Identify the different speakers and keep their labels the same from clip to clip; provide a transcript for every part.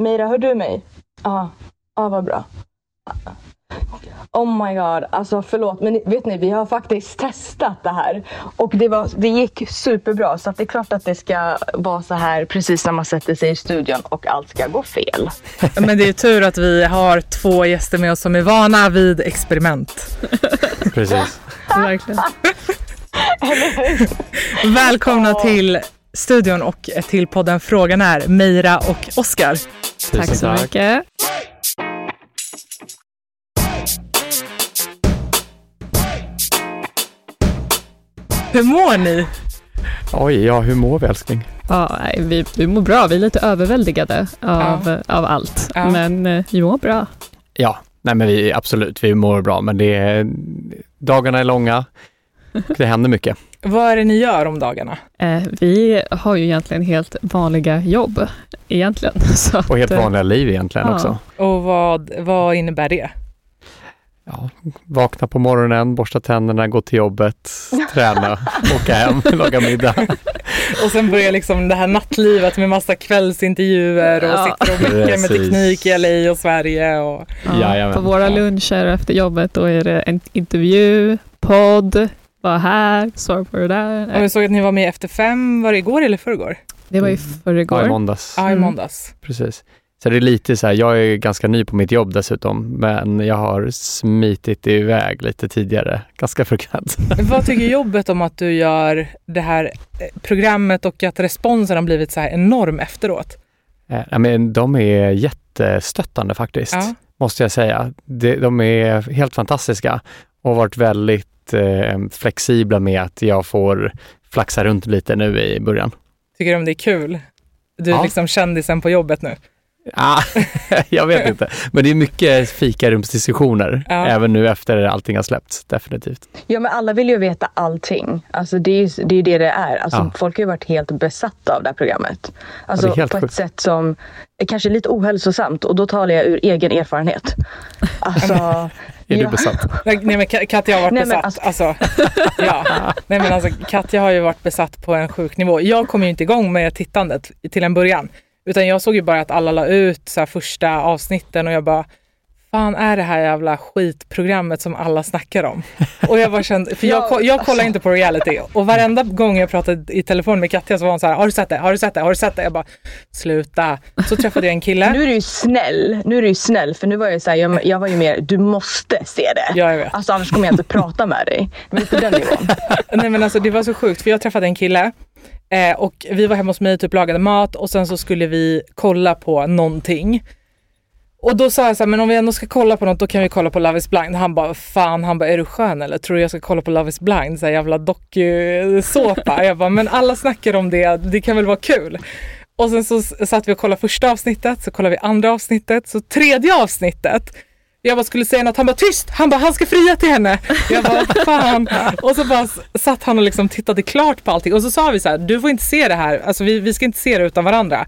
Speaker 1: Meira, hör du mig? Ja, ja vad bra. Oh my god, alltså förlåt men vet ni vi har faktiskt testat det här och det, var, det gick superbra så att det är klart att det ska vara så här precis när man sätter sig i studion och allt ska gå fel.
Speaker 2: Men det är tur att vi har två gäster med oss som är vana vid experiment.
Speaker 3: Precis.
Speaker 4: Verkligen.
Speaker 2: Välkomna till studion och till podden Frågan är Meira och Oskar.
Speaker 4: Tack så mycket.
Speaker 2: Hur mår ni?
Speaker 3: Oj, ja hur mår vi älskling?
Speaker 4: Ja, nej, vi, vi mår bra. Vi är lite överväldigade av, av allt.
Speaker 2: Ja.
Speaker 4: Men eh, vi mår bra.
Speaker 3: Ja, nej men vi absolut, vi mår bra men det är, dagarna är långa och det händer mycket.
Speaker 2: Vad är det ni gör om dagarna?
Speaker 4: Eh, vi har ju egentligen helt vanliga jobb. Egentligen. Så att,
Speaker 3: Och helt
Speaker 4: eh,
Speaker 3: vanliga liv egentligen
Speaker 4: ja.
Speaker 3: också.
Speaker 2: Och vad, vad innebär det?
Speaker 3: Ja, vakna på morgonen, borsta tänderna, gå till jobbet, träna, åka hem, laga middag.
Speaker 2: Och sen börjar liksom det här nattlivet med massa kvällsintervjuer och
Speaker 4: Ja.
Speaker 2: sitter och meckar med teknik i LA och Sverige. Och...
Speaker 4: Ja, på våra luncher efter jobbet då är det en intervju, podd, var här, svara på det
Speaker 2: Och
Speaker 4: där.
Speaker 2: jag såg att ni var med Efter fem, var det igår eller förrgår?
Speaker 4: Det var ju
Speaker 3: Ja, i
Speaker 4: förrgår.
Speaker 3: måndags.
Speaker 2: Ja, i
Speaker 4: Mm.
Speaker 2: måndags.
Speaker 3: Precis. Så det är lite så här, jag är ganska ny på mitt jobb dessutom, men jag har smitit iväg lite tidigare, ganska frekvent.
Speaker 2: Vad tycker jobbet om att du gör det här eh, programmet och att responsen har blivit så här enorm efteråt?
Speaker 3: Eh, ja, men de är jättestöttande faktiskt,
Speaker 2: Ja.
Speaker 3: måste jag säga. De, de är helt fantastiska och har varit väldigt eh, flexibla med att jag får flaxa runt lite nu i början.
Speaker 2: Tycker du om det är kul? Du är
Speaker 3: Ja.
Speaker 2: liksom kändisen på jobbet nu.
Speaker 3: Ah, jag vet inte, men det är mycket fikarumsdiskussioner,
Speaker 2: Ja.
Speaker 3: även nu efter allting har släppts, definitivt.
Speaker 1: Ja men alla vill ju veta allting. Alltså det är ju det, är det det är. Alltså,
Speaker 3: Ja.
Speaker 1: Folk har ju varit helt besatta av det här programmet. Alltså
Speaker 3: Ja,
Speaker 1: på ett
Speaker 3: sjukt.
Speaker 1: sätt som är kanske lite ohälsosamt och då talar jag ur egen erfarenhet. Alltså,
Speaker 3: Är du
Speaker 1: ja.
Speaker 3: besatt?
Speaker 2: Nej men Ka- Katja har varit
Speaker 1: Nej, men
Speaker 2: besatt. Alltså, ja. Nej men alltså Katja har ju varit besatt på en sjuk nivå. Jag kom ju inte igång med tittandet till en början. Utan jag såg ju bara att alla la ut så här första avsnitten och jag bara fan är det här jävla skitprogrammet som alla snackar om? Och jag bara kände, för jag, jag kollar
Speaker 1: alltså.
Speaker 2: inte på reality och varenda gång jag pratade i telefon med Katja så var hon så här, har du sett det? Har du sett det? Har du sett det? Jag bara, sluta. Så träffade jag en kille.
Speaker 1: Nu är du ju snäll. Nu är du ju snäll. För nu var jag så här, jag, jag var ju mer, du måste se det.
Speaker 2: Ja, jag vet.
Speaker 1: Alltså annars kommer jag inte prata med dig. Men på den nivån.
Speaker 2: Nej men alltså det var så sjukt för jag träffade en kille eh, och vi var hemma hos mig, typ lagade mat och sen så skulle vi kolla på någonting. Och då sa jag så här, men om vi ändå ska kolla på något då kan vi kolla på Love is blind. Han bara, fan, han bara, är du skön eller? Tror du jag ska kolla på Love is blind? Så här jävla dokusåpa. jag bara, men alla snackar om det, det kan väl vara kul. Och sen så satt vi och kollade första avsnittet, så kollade vi andra avsnittet, så tredje avsnittet jag bara skulle säga något, han bara tyst! Han bara han ska fria till henne. Jag bara "Vad fan. Och så bara satt han och liksom tittade klart på allting och så sa vi så här, du får inte se det här, alltså vi, vi ska inte se det utan varandra.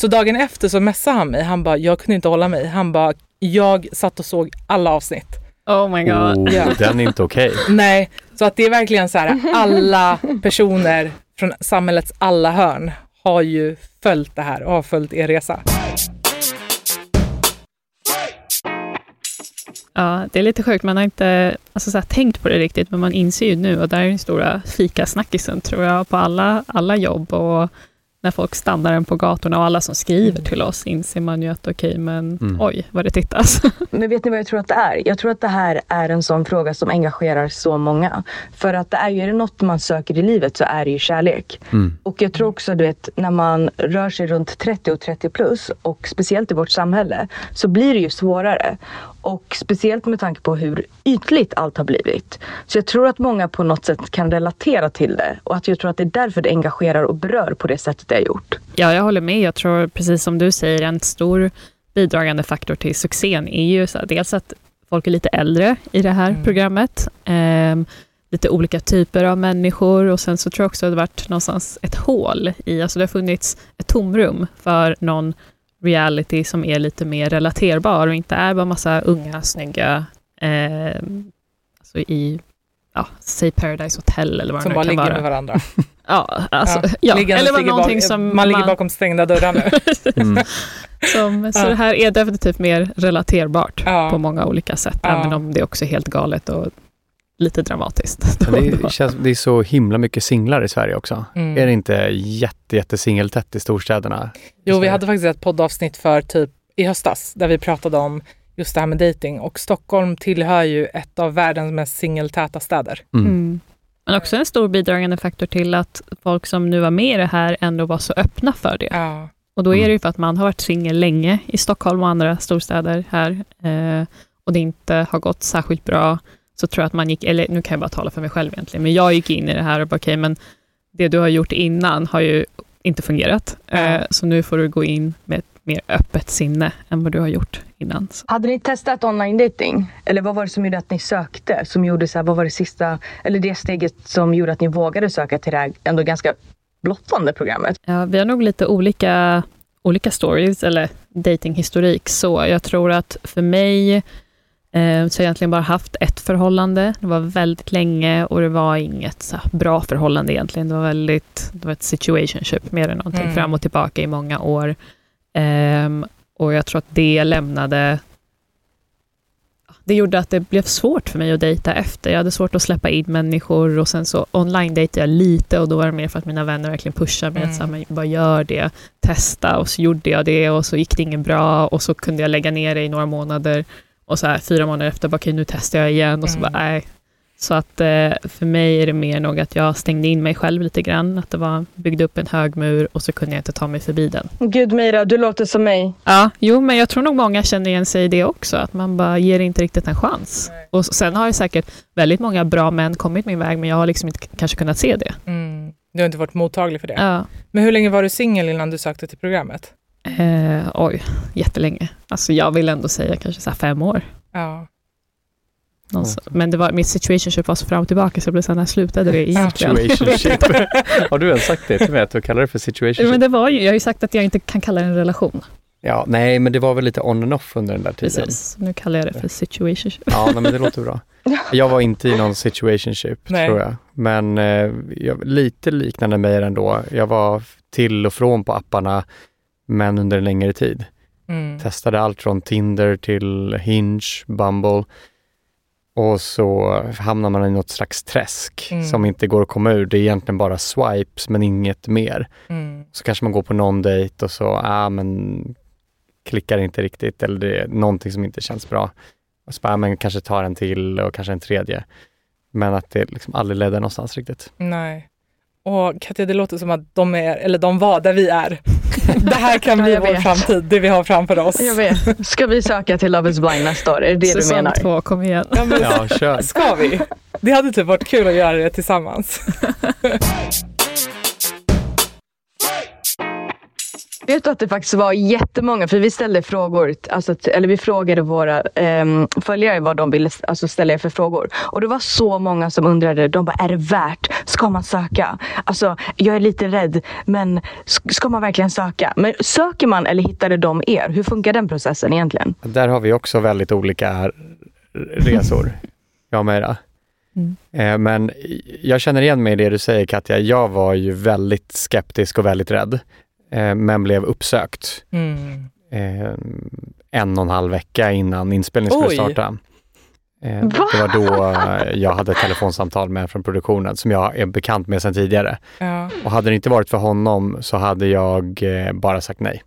Speaker 2: Så dagen efter så messade han mig, han bara jag kunde inte hålla mig. Han bara jag satt och såg alla avsnitt.
Speaker 4: Oh my god.
Speaker 3: Oh,
Speaker 2: Ja.
Speaker 3: Den är inte okej.
Speaker 2: Nej, så att det är verkligen så här, alla personer från samhällets alla hörn har ju följt det här och har följt er resa.
Speaker 4: Ja, det är lite sjukt. Man har inte alltså, så här, tänkt på det riktigt, men man inser ju nu, och där är den stora fikasnackisen, tror jag, på alla, alla jobb och när folk stannar en på gatorna och alla som skriver till oss, inser man ju att okej, men
Speaker 3: Mm.
Speaker 4: oj, vad det tittas.
Speaker 1: Men vet ni vad jag tror att det är? Jag tror att det här är en sån fråga som engagerar så många. För att det är ju, är det något man söker i livet så är det ju kärlek.
Speaker 3: Mm.
Speaker 1: Och jag tror också, du vet, när man rör sig runt 30 och 30 plus och speciellt i vårt samhälle så blir det ju svårare. Och speciellt med tanke på hur ytligt allt har blivit. Så jag tror att många på något sätt kan relatera till det och att jag tror att det är därför det engagerar och berör på det sättet är gjort.
Speaker 4: Ja, jag håller med. Jag tror, precis som du säger, en stor bidragande faktor till succén är ju så här, dels att folk är lite äldre i det här
Speaker 2: Mm.
Speaker 4: programmet. Ehm, lite olika typer av människor och sen så tror jag också att det har varit någonstans ett hål i, alltså det har funnits ett tomrum för någon reality som är lite mer relaterbar och inte är bara massa unga, snygga, ehm, alltså i ja, säg Paradise Hotel eller vad
Speaker 2: Som
Speaker 4: det
Speaker 2: bara
Speaker 4: nu kan
Speaker 2: ligger
Speaker 4: vara.
Speaker 2: med varandra.
Speaker 4: Ja, alltså,
Speaker 2: Ja.
Speaker 4: ja. Eller var
Speaker 2: ligger
Speaker 4: någonting
Speaker 2: bak-
Speaker 4: som
Speaker 2: man ligger bakom stängda dörrar nu.
Speaker 3: Mm.
Speaker 4: som, så
Speaker 2: Ja.
Speaker 4: det här är definitivt mer relaterbart
Speaker 2: Ja.
Speaker 4: på många olika sätt,
Speaker 2: Ja.
Speaker 4: även om det också är helt galet och lite dramatiskt.
Speaker 3: Men det, känns, det är så himla mycket singlar i Sverige också.
Speaker 2: Mm.
Speaker 3: Är det inte jätte, jätte singeltätt i storstäderna?
Speaker 2: Jo, vi hade faktiskt ett poddavsnitt för typ i höstas där vi pratade om just det här med dating och Stockholm tillhör ju ett av världens mest singeltäta städer.
Speaker 3: Mm.
Speaker 4: Mm. Men också en stor bidragande faktor till att folk som nu var med i det här ändå var så öppna för det.
Speaker 2: Ja.
Speaker 4: Och då är det
Speaker 3: Mm.
Speaker 4: ju för att man har varit singel länge i Stockholm och andra storstäder här eh, och det inte har gått särskilt bra. Så tror jag att man gick, eller nu kan jag bara tala för mig själv egentligen, men jag gick in i det här och bara okej, men det du har gjort innan har ju inte fungerat. Eh, så nu får du gå in med ett mer öppet sinne än vad du har gjort innan. Så.
Speaker 1: Hade ni testat online dating? Eller vad var det som gjorde att ni sökte? Som gjorde så här, vad var det sista, eller det steget som gjorde att ni vågade söka till det här ändå ganska blottande programmet?
Speaker 4: Ja, vi har nog lite olika, olika stories, eller datinghistorik. Så jag tror att för mig eh, så har jag egentligen bara haft ett förhållande. Det var väldigt länge och det var inget så bra förhållande egentligen. Det var väldigt, det var ett situationship mer än någonting,
Speaker 2: Mm.
Speaker 4: fram och tillbaka i många år. Ehm, och jag tror att det lämnade det gjorde att det blev svårt för mig att dejta efter. Jag hade svårt att släppa in människor och sen så online dejtade jag lite och då var det mer för att mina vänner verkligen pushade mig
Speaker 2: Mm.
Speaker 4: att så här, men bara gör det, testa och så gjorde jag det och så gick det inget bra och så kunde jag lägga ner det i några månader och så här fyra månader efter, bara, okej nu testar jag igen och så
Speaker 2: Mm.
Speaker 4: bara nej. Så att eh, för mig är det mer nog att jag stängde in mig själv lite grann, att det var, byggde upp en hög mur och så kunde jag inte ta mig förbi den.
Speaker 1: Gud Meira, du låter som mig.
Speaker 4: Ja, jo, men jag tror nog många känner igen sig i det också, att man bara ger inte riktigt en chans.
Speaker 2: Nej.
Speaker 4: Och sen har ju säkert väldigt många bra män kommit min väg, men jag har liksom inte kanske kunnat se det.
Speaker 2: Mm. Du har inte varit mottaglig för det.
Speaker 4: Ja.
Speaker 2: Men hur länge var du singel innan du sökte till programmet?
Speaker 4: Eh, oj, jättelänge. Alltså jag vill ändå säga kanske så här fem år.
Speaker 2: Ja.
Speaker 4: Någonstans. Men det var, mitt situationship var så fram och tillbaka, så jag blev så här, när slutade det egentligen?
Speaker 3: Situationship. Har du ens sagt det till mig, att du kallar det för situationship?
Speaker 4: Men det var ju, jag har ju sagt att jag inte kan kalla det en relation.
Speaker 3: Ja, nej, men det var väl lite on and off under den där tiden.
Speaker 4: Precis, nu kallar jag det för situationship.
Speaker 3: Ja, nej, men det låter bra. Jag var inte i någon situationship,
Speaker 2: Nej.
Speaker 3: tror jag. Men eh, jag, lite liknande mig ändå. Jag var till och från på apparna, men under en längre tid.
Speaker 2: Mm.
Speaker 3: Testade allt från Tinder till Hinge, Bumble. Och så hamnar man i något slags träsk
Speaker 2: Mm.
Speaker 3: som inte går att komma ur. Det är egentligen bara swipes, men inget mer.
Speaker 2: Mm.
Speaker 3: Så kanske man går på någon dejt och så, ah, men klickar inte riktigt eller det är någonting som inte känns bra. Och så bara, ah, men kanske tar en till och kanske en tredje. Men att det liksom aldrig ledde någonstans riktigt.
Speaker 2: Nej. Och Katja, det låter som att de är, eller de var där vi är. Det här kan bli
Speaker 1: Ja,
Speaker 2: vår
Speaker 1: vet.
Speaker 2: framtid, det vi har framför oss.
Speaker 1: Jag vet. Ska vi söka till Love is blind nästa år? Är det det du
Speaker 4: Säsong
Speaker 1: menar?
Speaker 4: två, kom igen.
Speaker 2: Ja, men,
Speaker 3: Ja, kör.
Speaker 2: Ska vi? Det hade typ varit kul att göra det tillsammans.
Speaker 1: Vet du att det faktiskt var jättemånga, för vi ställde frågor, alltså, eller vi frågade våra ehm, följare vad de ville alltså, ställa er för frågor. Och det var så många som undrade, de bara, är det värt? Ska man söka? Alltså, jag är lite rädd, men sk- ska man verkligen söka? Men söker man eller hittade de er? Hur funkar den processen egentligen?
Speaker 3: Där har vi också väldigt olika resor, jag och Meira.
Speaker 4: Mm.
Speaker 3: Eh, Men jag känner igen mig i det du säger Katja. Jag var ju väldigt skeptisk och väldigt rädd, eh, men blev uppsökt
Speaker 2: Mm.
Speaker 3: eh, en och en halv vecka innan inspelningen skulle
Speaker 2: Oj.
Speaker 3: starta. Eh, det var då eh, jag hade ett telefonsamtal med från produktionen som jag är bekant med sedan tidigare.
Speaker 2: Ja.
Speaker 3: Och hade det inte varit för honom så hade jag eh, bara sagt nej.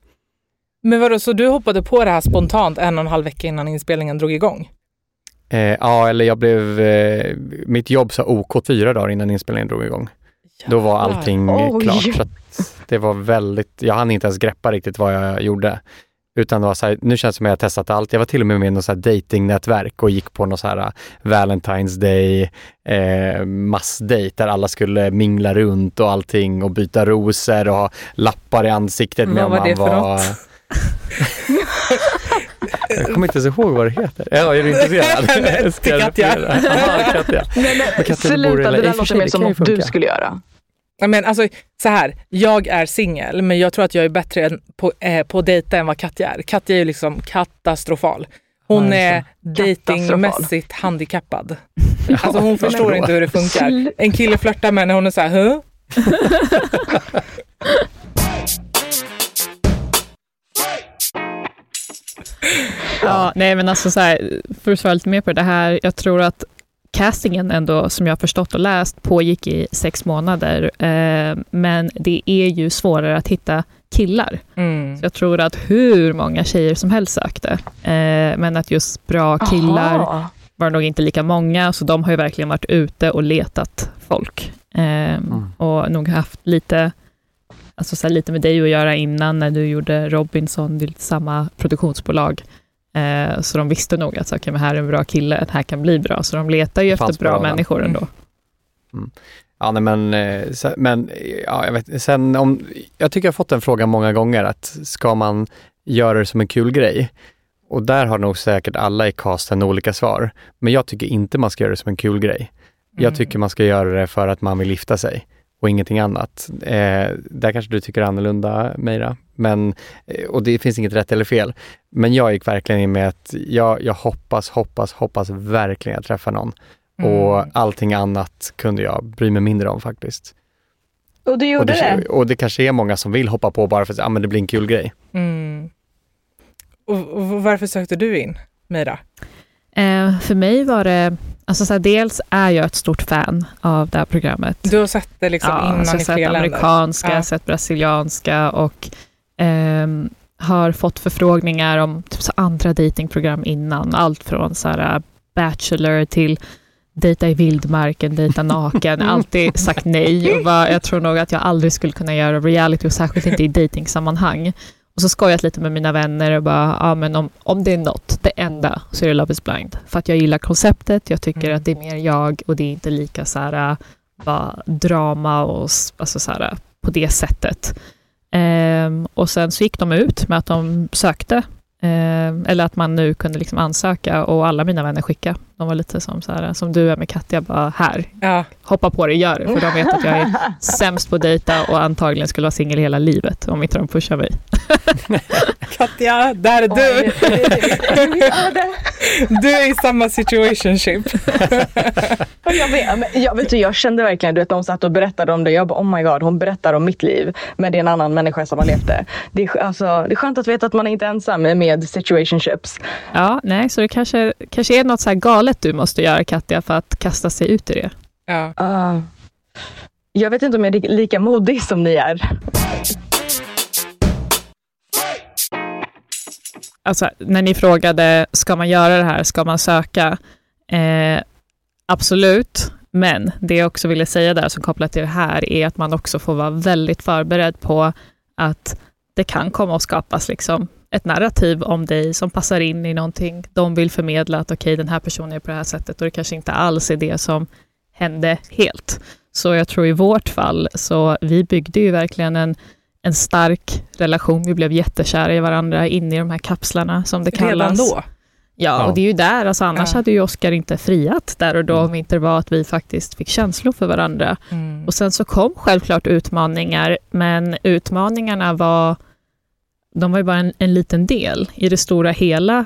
Speaker 2: Men vadå, så du hoppade på det här spontant en och en halv vecka innan inspelningen drog igång?
Speaker 3: Eh, ja, eller jag blev... Eh, mitt jobb sa OK fyra dagar innan inspelningen drog igång. Då var
Speaker 2: Jävlar.
Speaker 3: allting
Speaker 1: Oj.
Speaker 3: klart. Så att det var väldigt... Jag hann inte ens greppa riktigt vad jag gjorde. Utan det var så här, nu känns det som att jag har testat allt. Jag var till och med med i något datingnätverk och gick på någon så här uh, Valentine's Day eh, massdejt där alla skulle mingla runt och allting och byta rosor och ha lappar i ansiktet med
Speaker 2: Vad
Speaker 3: om
Speaker 2: var
Speaker 3: man
Speaker 2: det för
Speaker 3: var...
Speaker 2: något?
Speaker 3: jag kommer inte ens ihåg vad det heter. Ja, är du intresserad?
Speaker 2: Till Katja.
Speaker 1: Nej, Sluta, det där låter mer som något du skulle göra.
Speaker 2: Ja, Men alltså, så här, jag är singel, men jag tror att jag är bättre på, eh, på att dejta än vad Katja är. Katja är ju liksom katastrofal. Hon
Speaker 3: Ja,
Speaker 2: är datingmässigt handikappad. Alltså hon förstår inte hur det funkar. En kille flörtar med henne och hon är så här, huh?
Speaker 4: Ja, nej men alltså så här, för att svara lite mer på det här, jag tror att castingen ändå, som jag har förstått och läst, pågick i sex månader. Eh, men det är ju svårare att hitta killar.
Speaker 2: Mm.
Speaker 4: Så jag tror att hur många tjejer som helst sökte. Eh, men att just bra killar
Speaker 1: Aha.
Speaker 4: var nog inte lika många, så de har ju verkligen varit ute och letat folk. Eh, Och nog haft lite, alltså så här, lite med dig att göra innan, när du gjorde Robinson, det är lite samma produktionsbolag. Eh, så de visste nog att okay, men här är en bra kille, det här kan bli bra. Så de letar ju efter bra
Speaker 3: bra,
Speaker 4: människor ändå.
Speaker 3: Ja, nej, men, eh, men ja, jag vet, sen om, jag tycker jag har fått den frågan många gånger att ska man göra det som en kul grej? Och där har nog säkert alla i casten olika svar. Men jag tycker inte man ska göra det som en kul grej. Jag
Speaker 2: Mm.
Speaker 3: tycker man ska göra det för att man vill gifta sig och ingenting annat. Eh, där kanske du tycker annorlunda, Meira. Men, eh, och det finns inget rätt eller fel. Men jag gick verkligen in med att jag, jag hoppas, hoppas, hoppas verkligen jag träffar någon.
Speaker 2: Mm.
Speaker 3: Och allting annat kunde jag bry mig mindre om faktiskt.
Speaker 1: Och du
Speaker 3: Och
Speaker 1: gjorde
Speaker 3: det,
Speaker 1: det?
Speaker 3: och det kanske är många som vill hoppa på bara för att ah, men det blir en kul grej.
Speaker 2: Mm. Och, och varför sökte du in, Mira?
Speaker 4: Eh, för mig var det, alltså så här, dels är jag ett stort fan av det här programmet.
Speaker 2: Du har sett det liksom
Speaker 4: ja,
Speaker 2: innan
Speaker 4: så jag
Speaker 2: i flera länder?
Speaker 4: amerikanska,
Speaker 2: Ja.
Speaker 4: sett brasilianska och ehm, har fått förfrågningar om typ så andra datingprogram innan. Allt från så här, Bachelor till dejta i vildmarken, dejta naken. Alltid sagt nej. Och bara, jag tror nog att jag aldrig skulle kunna göra reality, och särskilt inte i dejtingsammanhang. Och så skojat lite med mina vänner och bara, ja men om, om det är något, det enda, så är det Love is blind. För att jag gillar konceptet, jag tycker
Speaker 2: Mm.
Speaker 4: att det är mer jag och det är inte lika så här, äh, bara drama och alltså så här, på det sättet. Ehm, och sen så gick de ut med att de sökte, ehm, eller att man nu kunde liksom ansöka och alla mina vänner skickade. De var lite som, så här, som du är med Katja, bara här,
Speaker 2: Ja.
Speaker 4: hoppa på det, gör det. För de vet att jag är sämst på att dejta och antagligen skulle vara singel hela livet om inte de pushar mig.
Speaker 2: Katja, där är du! du är i samma situationship.
Speaker 1: Och Jag, vet, jag, vet du, jag kände verkligen du vet, de satt och berättade om det. Jag bara oh my god, hon berättar om mitt liv. Men det är en annan människa som har levt det. Det är, alltså, det är skönt att veta att man är inte är ensam med situationships.
Speaker 4: Ja, nej, så det kanske, kanske är något så här galet du måste göra Katja för att kasta sig ut i det.
Speaker 2: Ja.
Speaker 1: Uh, jag vet inte om jag är li- lika modig som ni är.
Speaker 4: alltså, när ni frågade, ska man göra det här, ska man söka? Eh, absolut, men det jag också ville säga där som kopplat till det här är att man också får vara väldigt förberedd på att det kan komma att skapas liksom ett narrativ om dig som passar in i någonting. De vill förmedla att okej, den här personen är på det här sättet och det kanske inte alls är det som hände helt. Så jag tror i vårt fall, så vi byggde ju verkligen en, en stark relation. Vi blev jättekära i varandra inne i de här kapslarna som det kallas.
Speaker 2: Redan då?
Speaker 4: Ja,
Speaker 3: Ja.
Speaker 4: och det är ju där, alltså annars
Speaker 2: Ja.
Speaker 4: hade ju Oscar inte friat där och då
Speaker 3: Mm.
Speaker 4: om inte det var att vi faktiskt fick känslor för varandra.
Speaker 2: Mm.
Speaker 4: Och sen så kom självklart utmaningar, men utmaningarna var, de var ju bara en, en liten del. I det stora hela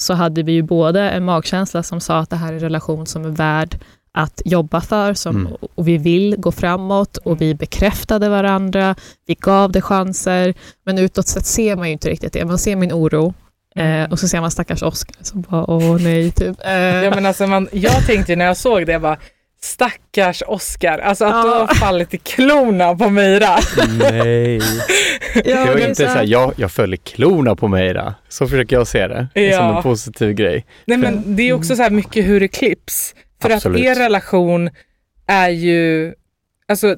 Speaker 4: så hade vi ju både en magkänsla som sa att det här är en relation som är värd att jobba för som,
Speaker 3: Mm.
Speaker 4: och vi vill gå framåt och vi bekräftade varandra, vi gav det chanser, men utåt sett ser man ju inte riktigt det. Man ser min oro
Speaker 2: Mm.
Speaker 4: eh, och så ser man stackars Oscar som bara åh nej, typ. Eh,
Speaker 2: Ja, men alltså man, jag tänkte när jag såg det, jag bara stackars Oscar, alltså att du
Speaker 4: Ja.
Speaker 2: har fallit i klorna på Myra.
Speaker 3: Nej.
Speaker 4: ja,
Speaker 3: det var inte
Speaker 4: så här-
Speaker 3: jag, jag föll i klorna på Meira. Så försöker jag se det.
Speaker 2: Ja.
Speaker 3: Som en positiv grej.
Speaker 2: Nej men det är också så här mycket hur det klipps. För
Speaker 3: Absolut.
Speaker 2: att er relation är ju, alltså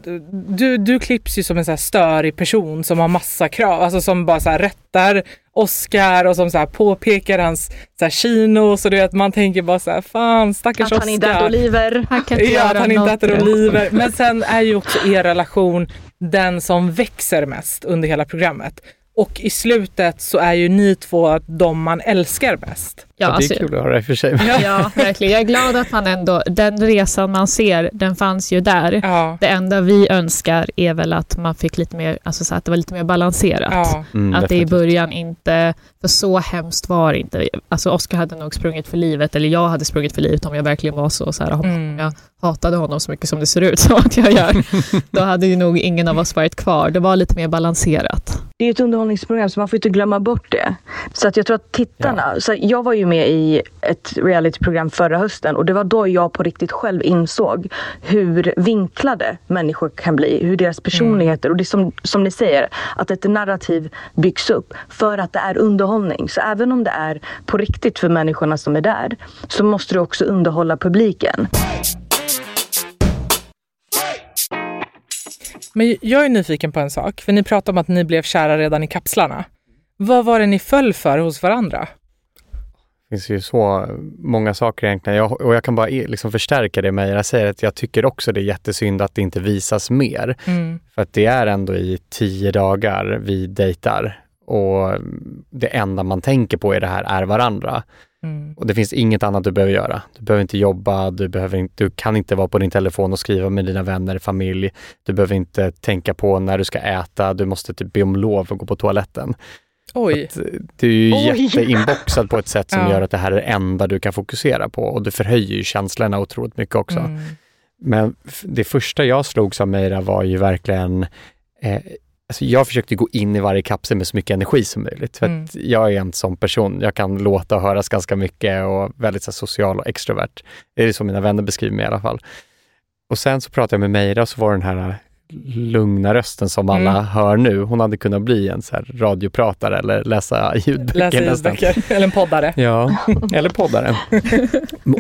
Speaker 2: du, du klipps ju som en så här störig person som har massa krav, alltså som bara så här rättar Oscar och som så här påpekar hans så här chinos och du vet man tänker bara så här fan stackars
Speaker 1: Att han inte äter
Speaker 2: Oscar.
Speaker 1: oliver.
Speaker 4: Han kan inte
Speaker 2: Ja, att han inte äter oliver. Men sen är ju också er relation den som växer mest under hela programmet. Och i slutet så är ju ni två de man älskar bäst.
Speaker 4: Ja,
Speaker 3: det är
Speaker 4: alltså,
Speaker 3: kul att höra i och för sig.
Speaker 4: ja, verkligen. Jag är glad att man ändå, den resan man ser, den fanns ju där.
Speaker 2: Ja.
Speaker 4: Det enda vi önskar är väl att man fick lite mer, alltså så att det var lite mer balanserat.
Speaker 2: ja.
Speaker 3: Mm,
Speaker 4: att det i
Speaker 3: definitivt.
Speaker 4: början inte, för så hemskt var det inte. Alltså Oskar hade nog sprungit för livet, eller jag hade sprungit för livet om jag verkligen var så, så här, om
Speaker 2: Mm.
Speaker 4: jag hatade honom så mycket som det ser ut som att jag gör. Då hade ju nog ingen av oss varit kvar. Det var lite mer balanserat.
Speaker 1: Det är ett underhållningsprogram så man får inte glömma bort det. Så att jag tror att tittarna, så jag var ju med i ett realityprogram förra hösten och det var då jag på riktigt själv insåg hur vinklade människor kan bli, hur deras personligheter och det är som, som ni säger, att ett narrativ byggs upp för att det är underhållning. Så även om det är på riktigt för människorna som är där så måste du också underhålla publiken.
Speaker 2: Men jag är nyfiken på en sak, för ni pratade om att ni blev kära redan i kapslarna. Vad var det ni föll för hos varandra?
Speaker 3: Finns ju så många saker egentligen. Jag, och jag kan bara liksom förstärka det med jag säger att jag tycker också det är jättesynd att det inte visas mer.
Speaker 2: Mm.
Speaker 3: För att det är ändå i tio dagar vi dejtar och det enda man tänker på i det här är varandra.
Speaker 2: Mm.
Speaker 3: Och det finns inget annat du behöver göra. Du behöver inte jobba, du, behöver inte, du kan inte vara på din telefon och skriva med dina vänner, familj. Du behöver inte tänka på när du ska äta, du måste typ be om lov och gå på toaletten.
Speaker 2: Oj.
Speaker 3: Att, eh, Du är ju
Speaker 1: Oj.
Speaker 3: jätteinboxad på ett sätt som
Speaker 2: Ja.
Speaker 3: gör att det här är det enda du kan fokusera på och du förhöjer ju känslorna otroligt mycket också.
Speaker 2: Mm.
Speaker 3: Men det första jag slogs av Meira var ju verkligen eh, Alltså jag försökte gå in i varje kapsel med så mycket energi som möjligt. För
Speaker 2: Mm.
Speaker 3: jag är en sån person. Jag kan låta och höras ganska mycket och väldigt så social och extrovert. Det är så mina vänner beskriver mig i alla fall. Och sen så pratade jag med Meira och så var den här lugna rösten som alla
Speaker 2: Mm.
Speaker 3: hör nu. Hon hade kunnat bli en så radiopratare eller läsa ljudböcker
Speaker 2: Läsa ljudböcker, eller en poddare.
Speaker 3: Ja, eller poddare.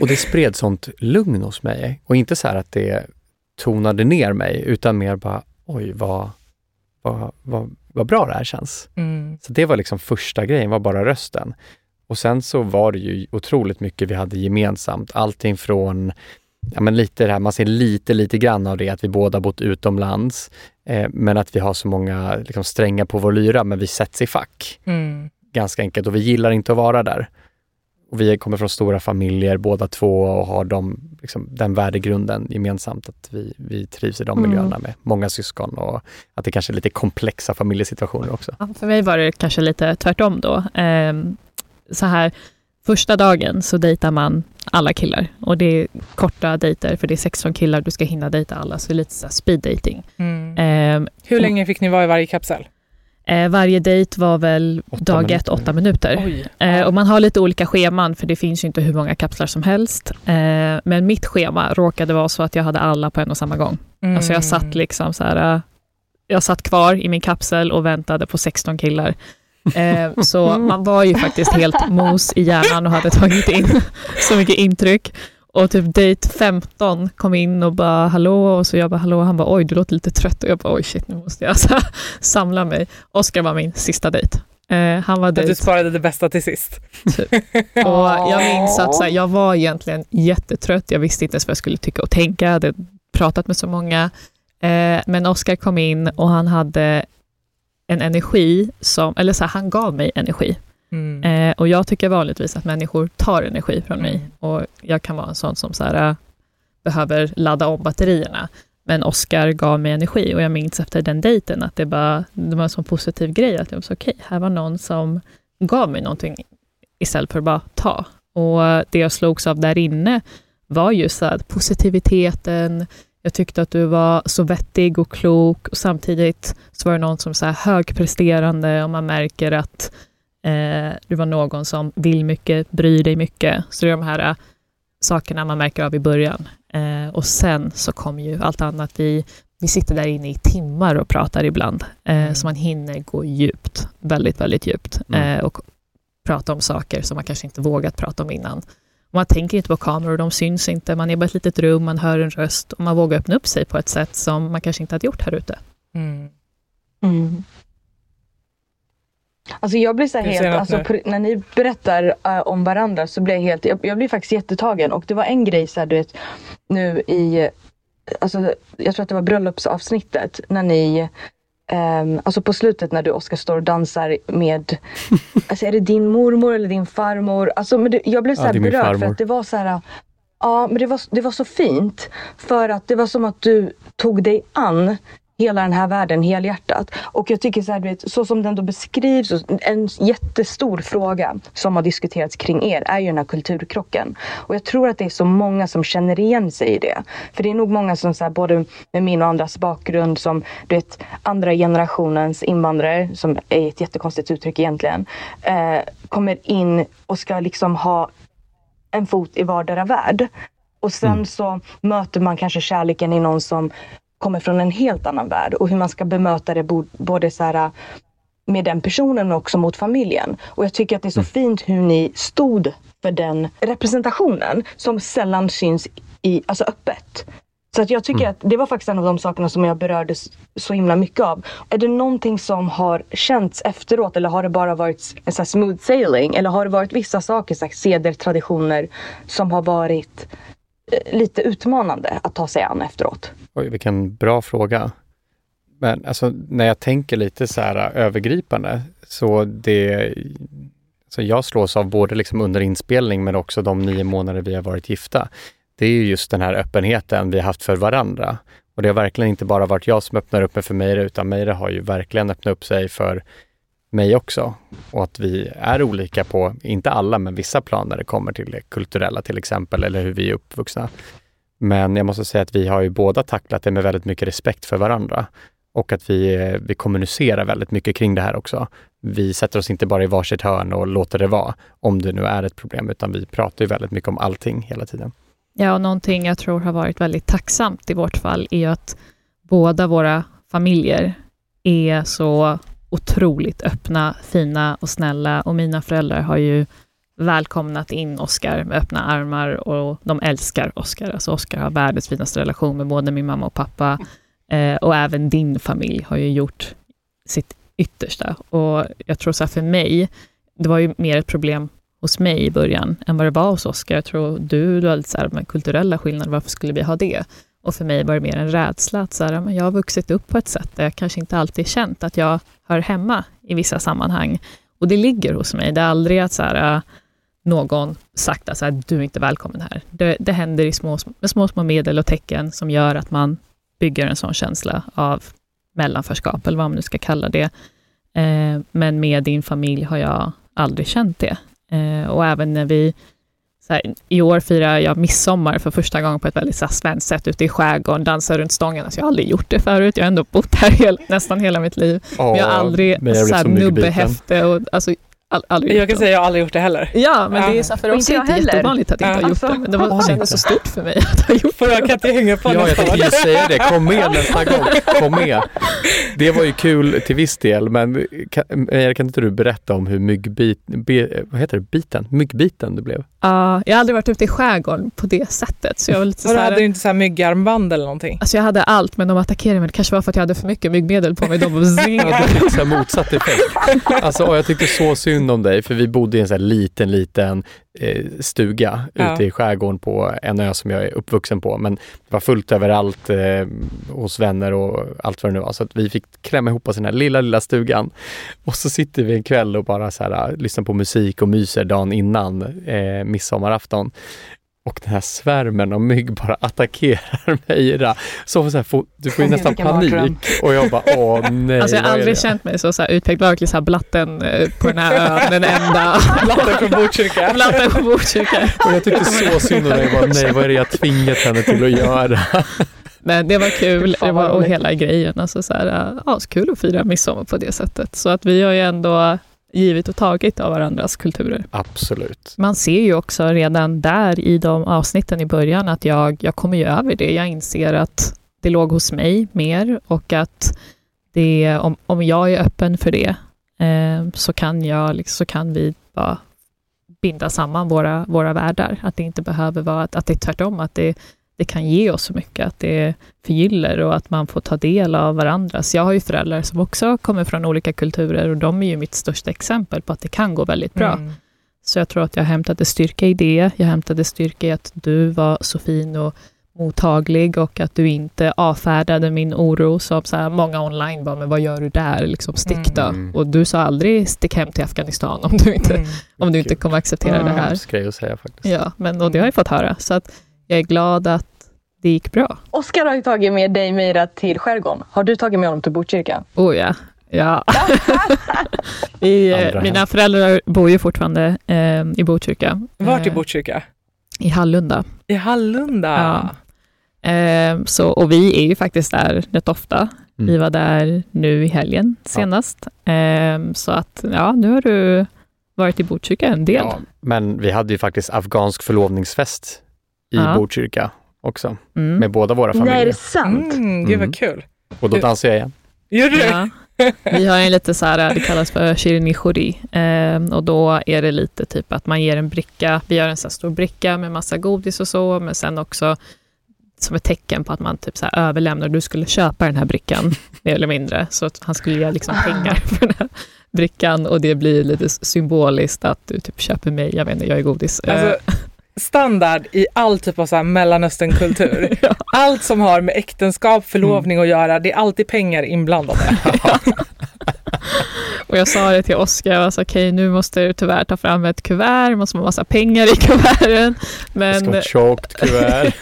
Speaker 3: Och det spred sånt lugn hos mig. Och inte så här att det tonade ner mig, utan mer bara, oj vad, vad, vad, vad bra det här känns.
Speaker 2: Mm.
Speaker 3: Så det var liksom första grejen, var bara rösten. Och sen så var det ju otroligt mycket vi hade gemensamt. Allting från, ja men lite det här, man ser lite, lite grann av det, att vi båda bott utomlands, eh, men att vi har så många liksom, strängar på vår lyra, men vi sätts i fack
Speaker 2: Mm.
Speaker 3: ganska enkelt och vi gillar inte att vara där. Och vi kommer från stora familjer båda två och har de, liksom, den värdegrunden gemensamt att vi, vi trivs i de
Speaker 1: Mm.
Speaker 3: miljöerna med många syskon och att det kanske är lite komplexa familjesituationer också.
Speaker 4: Ja, för mig var det kanske lite tvärtom då. Ehm, så här, första dagen så dejtar man alla killar och det är korta dejter för det är 16 killar, du ska hinna dejta alla, så det är lite så speed dating.
Speaker 2: Mm.
Speaker 4: Ehm,
Speaker 2: Hur länge fick ni vara i varje kapsel?
Speaker 4: eh, varje dejt var väl
Speaker 3: Åtta
Speaker 4: dag
Speaker 3: minuter.
Speaker 4: ett, åtta minuter. Eh, och man har lite olika scheman för det finns ju inte hur många kapslar som helst. Eh, men mitt schema råkade vara så att jag hade alla på en och samma gång.
Speaker 2: Mm.
Speaker 4: Alltså jag satt liksom så här, eh, jag satt kvar i min kapsel och väntade på 16 killar. Eh, så man var ju faktiskt helt mos i hjärnan och hade tagit in så mycket intryck. Och typ date 15 kom in och bara hallå och så jag bara hallå han bara oj du låter lite trött och jag bara oj shit nu måste jag så här, samla mig. Oskar var min sista dejt. Eh, han var
Speaker 2: Att du
Speaker 4: dejt
Speaker 2: sparade det bästa till sist.
Speaker 4: och jag minns att så här, jag var egentligen jättetrött. Jag visste inte ens vad jag skulle tycka och tänka. Jag hade pratat med så många. Eh, men Oskar kom in och han hade en energi som, eller så här, han gav mig energi.
Speaker 2: Mm.
Speaker 4: Eh, och jag tycker vanligtvis att människor tar energi från mig.
Speaker 2: Mm.
Speaker 4: Och jag kan vara en sån som så här, äh, behöver ladda om batterierna. Men Oskar gav mig energi och jag minns efter den dejten att det, bara, det var en sån positiv grej. Att jag var så okej, här var någon som gav mig någonting istället för att bara ta. Och det jag slogs av där inne var ju så här, positiviteten, jag tyckte att du var så vettig och klok och samtidigt så var det någon som så här högpresterande och man märker att eh, du var någon som vill mycket, bryr dig mycket. Så det är de här eh, sakerna man märker av i början. Eh, och sen så kommer ju allt annat. Vi, vi sitter där inne i timmar och pratar ibland. Eh,
Speaker 2: Mm.
Speaker 4: Så man hinner gå djupt, väldigt, väldigt djupt.
Speaker 3: Mm.
Speaker 4: Eh, och prata om saker som man kanske inte vågat prata om innan. Man tänker inte på kameror, de syns inte. Man är bara i ett litet rum, man hör en röst och man vågar öppna upp sig på ett sätt som man kanske inte hade gjort här ute.
Speaker 2: Mm.
Speaker 1: Mm. Alltså jag blir så här
Speaker 2: Du
Speaker 1: helt, alltså, när ni berättar eh, om varandra så blir jag helt, jag, jag blir faktiskt jättetagen och det var en grej så här, du vet nu i, alltså jag tror att det var bröllopsavsnittet när ni Um, alltså på slutet när du Oskar står och dansar med, alltså är det din mormor eller din farmor? Alltså, men det, jag blev så
Speaker 3: Ja,
Speaker 1: här
Speaker 3: min
Speaker 1: berörd för att det var så här, ja men det var, det var så fint. För att det var som att du tog dig an hela den här världen helhjärtat. Och jag tycker så här, vet, så som den då beskrivs, en jättestor fråga som har diskuterats kring er är ju den här kulturkrocken. Och jag tror att det är så många som känner igen sig i det. För det är nog många som så här, både med min och andras bakgrund som du vet, andra generationens invandrare, som är ett jättekonstigt uttryck egentligen, eh, kommer in och ska liksom ha en fot i vardera värld. Och sen
Speaker 3: Mm.
Speaker 1: så möter man kanske kärleken i någon som kommer från en helt annan värld och hur man ska bemöta det både så här, med den personen men också mot familjen. Och jag tycker att det är så fint hur ni stod för den representationen som sällan syns i, alltså öppet. Så att jag tycker att det var faktiskt en av de sakerna som jag berörde så himla mycket av. Är det någonting som har känts efteråt eller har det bara varit en så smooth sailing? Eller har det varit vissa saker, så här seder, traditioner som har varit eh, lite utmanande att ta sig an efteråt?
Speaker 3: Oj, vilken bra fråga. Men alltså, när jag tänker lite så här äh, övergripande, så det så jag slås av både liksom under inspelning men också de nio månader vi har varit gifta. Det är just den här öppenheten vi har haft för varandra. Och det har verkligen inte bara varit jag som öppnar upp mig för Meira, utan Meira har ju verkligen öppnat upp sig för mig också. Och att vi är olika på, inte alla, men vissa plan när det kommer till det kulturella till exempel, eller hur vi är uppvuxna. Men jag måste säga att vi har ju båda tacklat det med väldigt mycket respekt för varandra och att vi, eh, vi kommunicerar väldigt mycket kring det här också. Vi sätter oss inte bara i varsitt hörn och låter det vara, om det nu är ett problem, utan vi pratar ju väldigt mycket om allting hela tiden.
Speaker 4: Ja, och någonting jag tror har varit väldigt tacksamt i vårt fall är ju att båda våra familjer är så otroligt öppna, fina och snälla och mina föräldrar har ju välkomnat in Oscar med öppna armar och de älskar Oscar. Alltså Oscar har världens finaste relation med både min mamma och pappa eh, och även din familj har ju gjort sitt yttersta. Och jag tror så här för mig, det var ju mer ett problem hos mig i början än vad det var hos Oscar. Jag tror du, du har lite så här med kulturella skillnader, varför skulle vi ha det? Och för mig var det mer en rädsla att så här, jag har vuxit upp på ett sätt där jag kanske inte alltid känt att jag hör hemma i vissa sammanhang. Och det ligger hos mig. Det är aldrig att så här, någon sagt att så här, du är inte välkommen här. Det, det händer i små, med små, små medel och tecken som gör att man bygger en sån känsla av mellanförskap, eller vad man nu ska kalla det. Eh, men med din familj har jag aldrig känt det. Eh, och även när vi, så här, i år firar jag midsommar för första gången på ett väldigt så här, svenskt sätt ute i skärgården, dansar runt stången. Alltså, jag har aldrig gjort det förut, jag har ändå bott här hel, nästan hela mitt liv. Men jag har aldrig så här, nubbehäfte och alltså, all, aldrig
Speaker 2: Jag kan
Speaker 4: det.
Speaker 2: säga att jag har aldrig gjort det heller.
Speaker 4: Ja, men
Speaker 2: Ja.
Speaker 4: det är så för oss
Speaker 1: inte
Speaker 4: är det
Speaker 1: jag
Speaker 4: inte
Speaker 1: heller.
Speaker 4: jättevanligt att inte ha
Speaker 2: Ja.
Speaker 4: gjort det, men det var, kändes så stort för mig att ha gjort
Speaker 2: För
Speaker 4: det.
Speaker 2: jag kan inte hänga på
Speaker 3: Ja, jag
Speaker 2: nästa
Speaker 3: tänkte just säga det. Kom med nästa gång. Kom med. Det var ju kul till viss del, men kan, kan inte du berätta om hur myggbit, be, vad heter det, biten? Myggbiten du blev?
Speaker 4: Ja, jag har aldrig varit ute i skärgården på det sättet, så jag var lite så här,
Speaker 2: hade du inte så här myggarmband eller någonting?
Speaker 4: Alltså jag hade allt, men de attackerade mig. Det kanske var för att jag hade för mycket myggmedel på mig. De zing.
Speaker 3: Ja, det fick så här motsatt effekt. Alltså, och jag tyckte så synd om dig, för vi bodde i en så här liten, liten eh, stuga
Speaker 2: Ja.
Speaker 3: ute i skärgården på en ö som jag är uppvuxen på. Men det var fullt överallt eh, hos vänner och allt vad det nu var. Så att vi fick klämma ihop oss i den här lilla, lilla stugan. Och så sitter vi en kväll och bara så här, lyssnar på musik och myser dagen innan eh, midsommarafton. Och den här svärmen av mygg bara attackerar Meira. Så, så här, får, du får ju nästan panik. Och jag bara, åh nej.
Speaker 4: Alltså jag har aldrig
Speaker 3: det?
Speaker 4: känt mig så, så här utpekad. Verkligen så här blatten eh, på den här ön, den enda.
Speaker 2: Blatten från Botkyrka.
Speaker 4: blatten på Botkyrka.
Speaker 3: Och jag tyckte så synd om dig. Nej, vad är det jag tvingat henne till att göra?
Speaker 4: Men det var kul, det var, och hela grejen. Alltså så här, äh, ja, så kul att fira midsommar på det sättet. Så att vi har ju ändå givit och tagit av varandras kulturer.
Speaker 3: Absolut.
Speaker 4: Man ser ju också redan där i de avsnitten i början att jag, jag kommer ju över det. Jag inser att det låg hos mig mer och att det, om, om jag är öppen för det eh, så, kan jag, liksom, så kan vi bara binda samman våra, våra världar. Att det inte behöver vara, att, att det är tvärtom, att det, det kan ge oss så mycket, att det förgyller och att man får ta del av varandras. Jag har ju föräldrar som också kommer från olika kulturer och de är ju mitt största exempel på att det kan gå väldigt bra.
Speaker 2: Mm.
Speaker 4: Så jag tror att jag hämtade styrka i det. Jag hämtade styrka i att du var så fin och mottaglig och att du inte avfärdade min oro som så här, många online bara, men vad gör du där? Liksom, stick då.
Speaker 3: Mm.
Speaker 4: Och du sa aldrig stick hem till Afghanistan om du inte,
Speaker 2: Mm.
Speaker 4: om du inte kommer acceptera
Speaker 1: Mm.
Speaker 4: det här.
Speaker 3: Att säga faktiskt.
Speaker 4: Ja, men, och det har jag fått höra. Så att jag är glad att det gick bra.
Speaker 1: Oskar har ju tagit med dig Mira till skärgården. Har du tagit med honom till Botkyrka?
Speaker 4: Oh ja. ja. Vi, eh, mina föräldrar bor ju fortfarande eh, i Botkyrka.
Speaker 2: Vart i
Speaker 4: Eh,
Speaker 2: Botkyrka?
Speaker 4: I Hallunda.
Speaker 2: I Hallunda?
Speaker 4: Ja. Eh, så, och vi är ju faktiskt där rätt ofta.
Speaker 3: Mm.
Speaker 4: Vi var där nu i helgen senast. Eh, så att, ja, nu har du varit i Botkyrka en del.
Speaker 3: Ja, men vi hade ju faktiskt afghansk förlovningsfest i
Speaker 4: Ja.
Speaker 3: Botkyrka också,
Speaker 4: Mm.
Speaker 3: med båda våra
Speaker 1: Nej, är
Speaker 3: familjer.
Speaker 1: det sant?
Speaker 2: Mm, gud
Speaker 3: Mm.
Speaker 2: vad kul.
Speaker 3: Och då dansade jag igen.
Speaker 2: Gör du?
Speaker 4: Ja. Vi har en lite så här, det kallas för shirini khori. Eh, och då är det lite typ att man ger en bricka, vi gör en så här stor bricka med massa godis och så, men sen också som ett tecken på att man typ så här överlämnar, du skulle köpa den här brickan, mer eller mindre. Så att han skulle ge liksom pengar för den här brickan och det blir lite symboliskt att du typ köper mig, jag vet inte, jag är godis. Eh,
Speaker 2: Alltså, standard i all typ av så här mellanösternkultur. Allt som har med äktenskap, förlovning att göra, det är alltid pengar inblandade.
Speaker 4: Och jag sa det till Oskar, jag sa okej nu måste du tyvärr ta fram ett kuvert, måste ha massa pengar i kuverten.
Speaker 3: Det ska
Speaker 4: Men
Speaker 3: vara ett tjockt kuvert.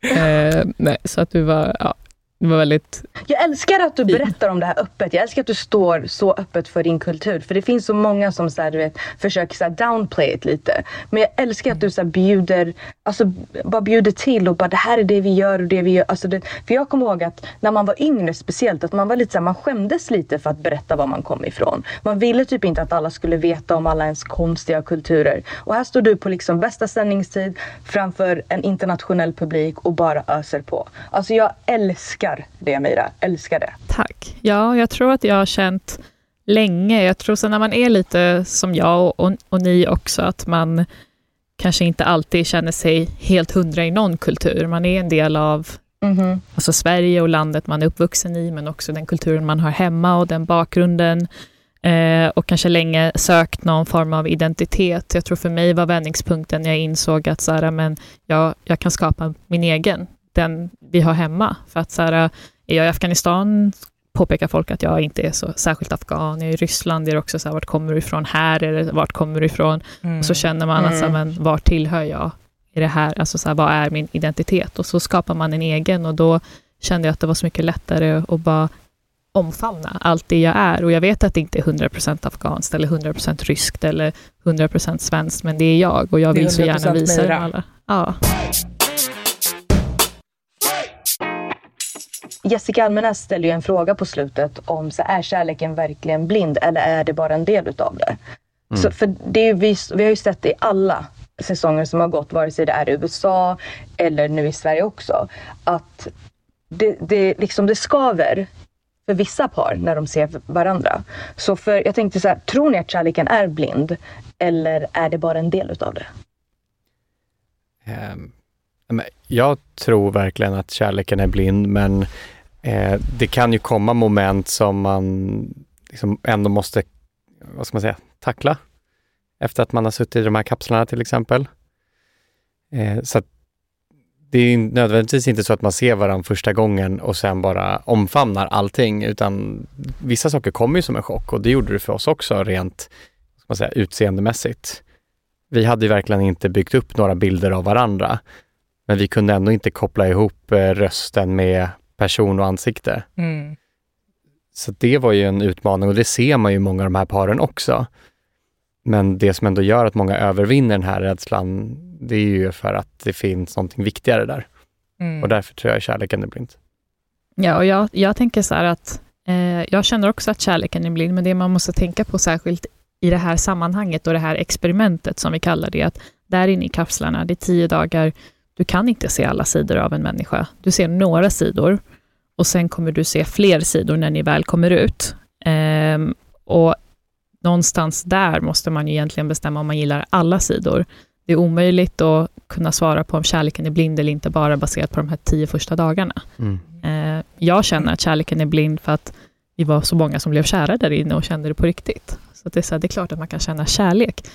Speaker 4: Eh, nej, så att du var, ja, det var väldigt...
Speaker 1: Jag älskar att du berättar om det här öppet. Jag älskar att du står så öppet för din kultur. För det finns så många som så här, du vet, försöker så här, downplay it lite. Men jag älskar att du så här, bjuder, alltså, bara bjuder till och bara det här är det vi gör och det vi gör. Alltså, det, för jag kommer ihåg att när man var yngre speciellt att man var lite så här, man skämdes lite för att berätta var man kom ifrån. Man ville typ inte att alla skulle veta om alla ens konstiga kulturer. Och här står du på liksom bästa sändningstid framför en internationell publik och bara öser på. Alltså jag älskar det Mira, älskar det.
Speaker 4: Tack. Ja, jag tror att jag har känt länge, jag tror så när man är lite som jag och, och, och ni också, att man kanske inte alltid känner sig helt hundra i någon kultur. Man är en del av
Speaker 1: Mhm.
Speaker 4: alltså Sverige och landet man är uppvuxen i, men också den kulturen man har hemma och den bakgrunden. Eh, och kanske länge sökt någon form av identitet. Jag tror för mig var vändningspunkten när jag insåg att så här, men jag, jag kan skapa min egen, den vi har hemma. För att så här, är jag i Afghanistan påpekar folk att jag inte är så särskilt afghan. Jag är i Ryssland, är det också så här, vart kommer du ifrån här? Är det, vart kommer du ifrån?
Speaker 2: Mm.
Speaker 4: Och så känner man att så här, men var tillhör jag? Är det här, alltså så här, vad är min identitet? Och så skapar man en egen och då kände jag att det var så mycket lättare att bara omfamna allt det jag är. Och jag vet att det inte är 100% afghanskt eller 100% ryskt eller 100% svenskt, men det är jag och jag vill så gärna
Speaker 2: 100%
Speaker 4: visa det alla. Ja.
Speaker 1: Jessica Almenäs ställer ju en fråga på slutet om så är kärleken verkligen blind eller är det bara en del utav det?
Speaker 3: Mm.
Speaker 1: Så, för det är ju, vi, vi har ju sett det i alla säsonger som har gått, vare sig det är i USA eller nu i Sverige också, att det, det, liksom, det skaver för vissa par när de ser varandra. Så för, jag tänkte så här, tror ni att kärleken är blind eller är det bara en del utav det?
Speaker 3: Men jag tror verkligen att kärleken är blind, men eh, det kan ju komma moment som man liksom ändå måste, vad ska man säga, tackla efter att man har suttit i de här kapslarna till exempel. Eh, så att det är nödvändigtvis inte så att man ser varandra första gången och sen bara omfamnar allting, utan vissa saker kommer ju som en chock och det gjorde det för oss också rent vad ska man säga, utseendemässigt. Vi hade ju verkligen inte byggt upp några bilder av varandra, men vi kunde ändå inte koppla ihop eh, rösten med person och ansikte.
Speaker 2: Mm.
Speaker 3: Så det var ju en utmaning och det ser man ju i många av de här paren också. Men det som ändå gör att många övervinner den här rädslan, det är ju för att det finns någonting viktigare där.
Speaker 2: Mm.
Speaker 3: Och därför tror jag kärleken är blind.
Speaker 4: Ja, och jag, jag tänker så här att eh, jag känner också att kärleken är blind, men det man måste tänka på särskilt i det här sammanhanget och det här experimentet som vi kallar det, att där inne i kapslarna, det är tio dagar, du kan inte se alla sidor av en människa. Du ser några sidor och sen kommer du se fler sidor när ni väl kommer ut. Ehm, och någonstans där måste man ju egentligen bestämma om man gillar alla sidor. Det är omöjligt att kunna svara på om kärleken är blind eller inte bara baserat på de här tio första dagarna.
Speaker 3: Mm.
Speaker 4: Eh, jag känner att kärleken är blind för att vi var så många som blev kära där inne och kände det på riktigt. Så det, är så här, det är klart att man kan känna kärlek.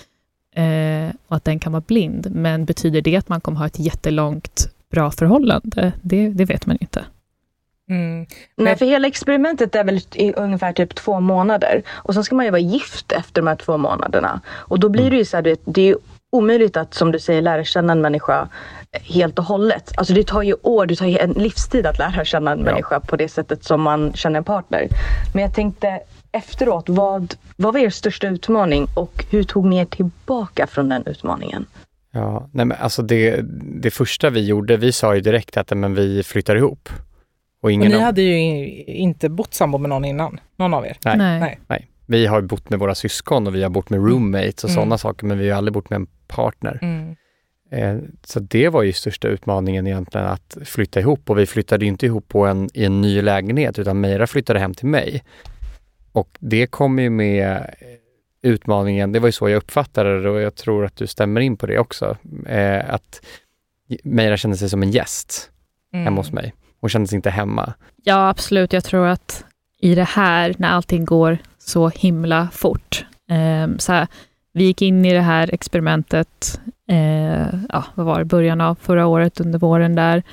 Speaker 4: Eh, och att den kan vara blind. Men betyder det att man kommer ha ett jättelångt bra förhållande? Det, det vet man inte.
Speaker 2: Mm.
Speaker 1: Nej, för hela experimentet är väl i ungefär typ två månader. Och så ska man ju vara gift efter de här två månaderna. Och då blir det ju så här, vet, det är omöjligt att som du säger lära känna en människa helt och hållet. Alltså det tar ju år, det tar ju en livstid att lära känna en
Speaker 3: Ja.
Speaker 1: människa på det sättet som man känner en partner. Men jag tänkte efteråt, vad, vad var er största utmaning och hur tog ni er tillbaka från den utmaningen?
Speaker 3: Ja, nej men alltså det, det första vi gjorde, vi sa ju direkt att men vi flyttar ihop. Och
Speaker 2: Och
Speaker 3: ingen
Speaker 2: ni
Speaker 3: av-
Speaker 2: hade ju inte bott sambo med någon innan, någon av er.
Speaker 3: Nej.
Speaker 2: Nej.
Speaker 3: Nej, vi har bott med våra syskon och vi har bott med roommates och
Speaker 2: Mm.
Speaker 3: sådana saker, men vi har aldrig bott med en partner.
Speaker 2: Mm.
Speaker 3: Eh, så det var ju största utmaningen egentligen, att flytta ihop. Och vi flyttade ju inte ihop på en, i en ny lägenhet, utan Meira flyttade hem till mig. Och det kom ju med eh, utmaningen, det var ju så jag uppfattade det och jag tror att du stämmer in på det också, eh, att Meira kände sig som en gäst
Speaker 2: Mm.
Speaker 3: hemma hos mig. Hon kände sig inte hemma.
Speaker 4: Ja, absolut. Jag tror att i det här, när allting går så himla fort. Eh, så här, vi gick in i det här experimentet, eh, ja, vad var det, början av förra året, under våren där.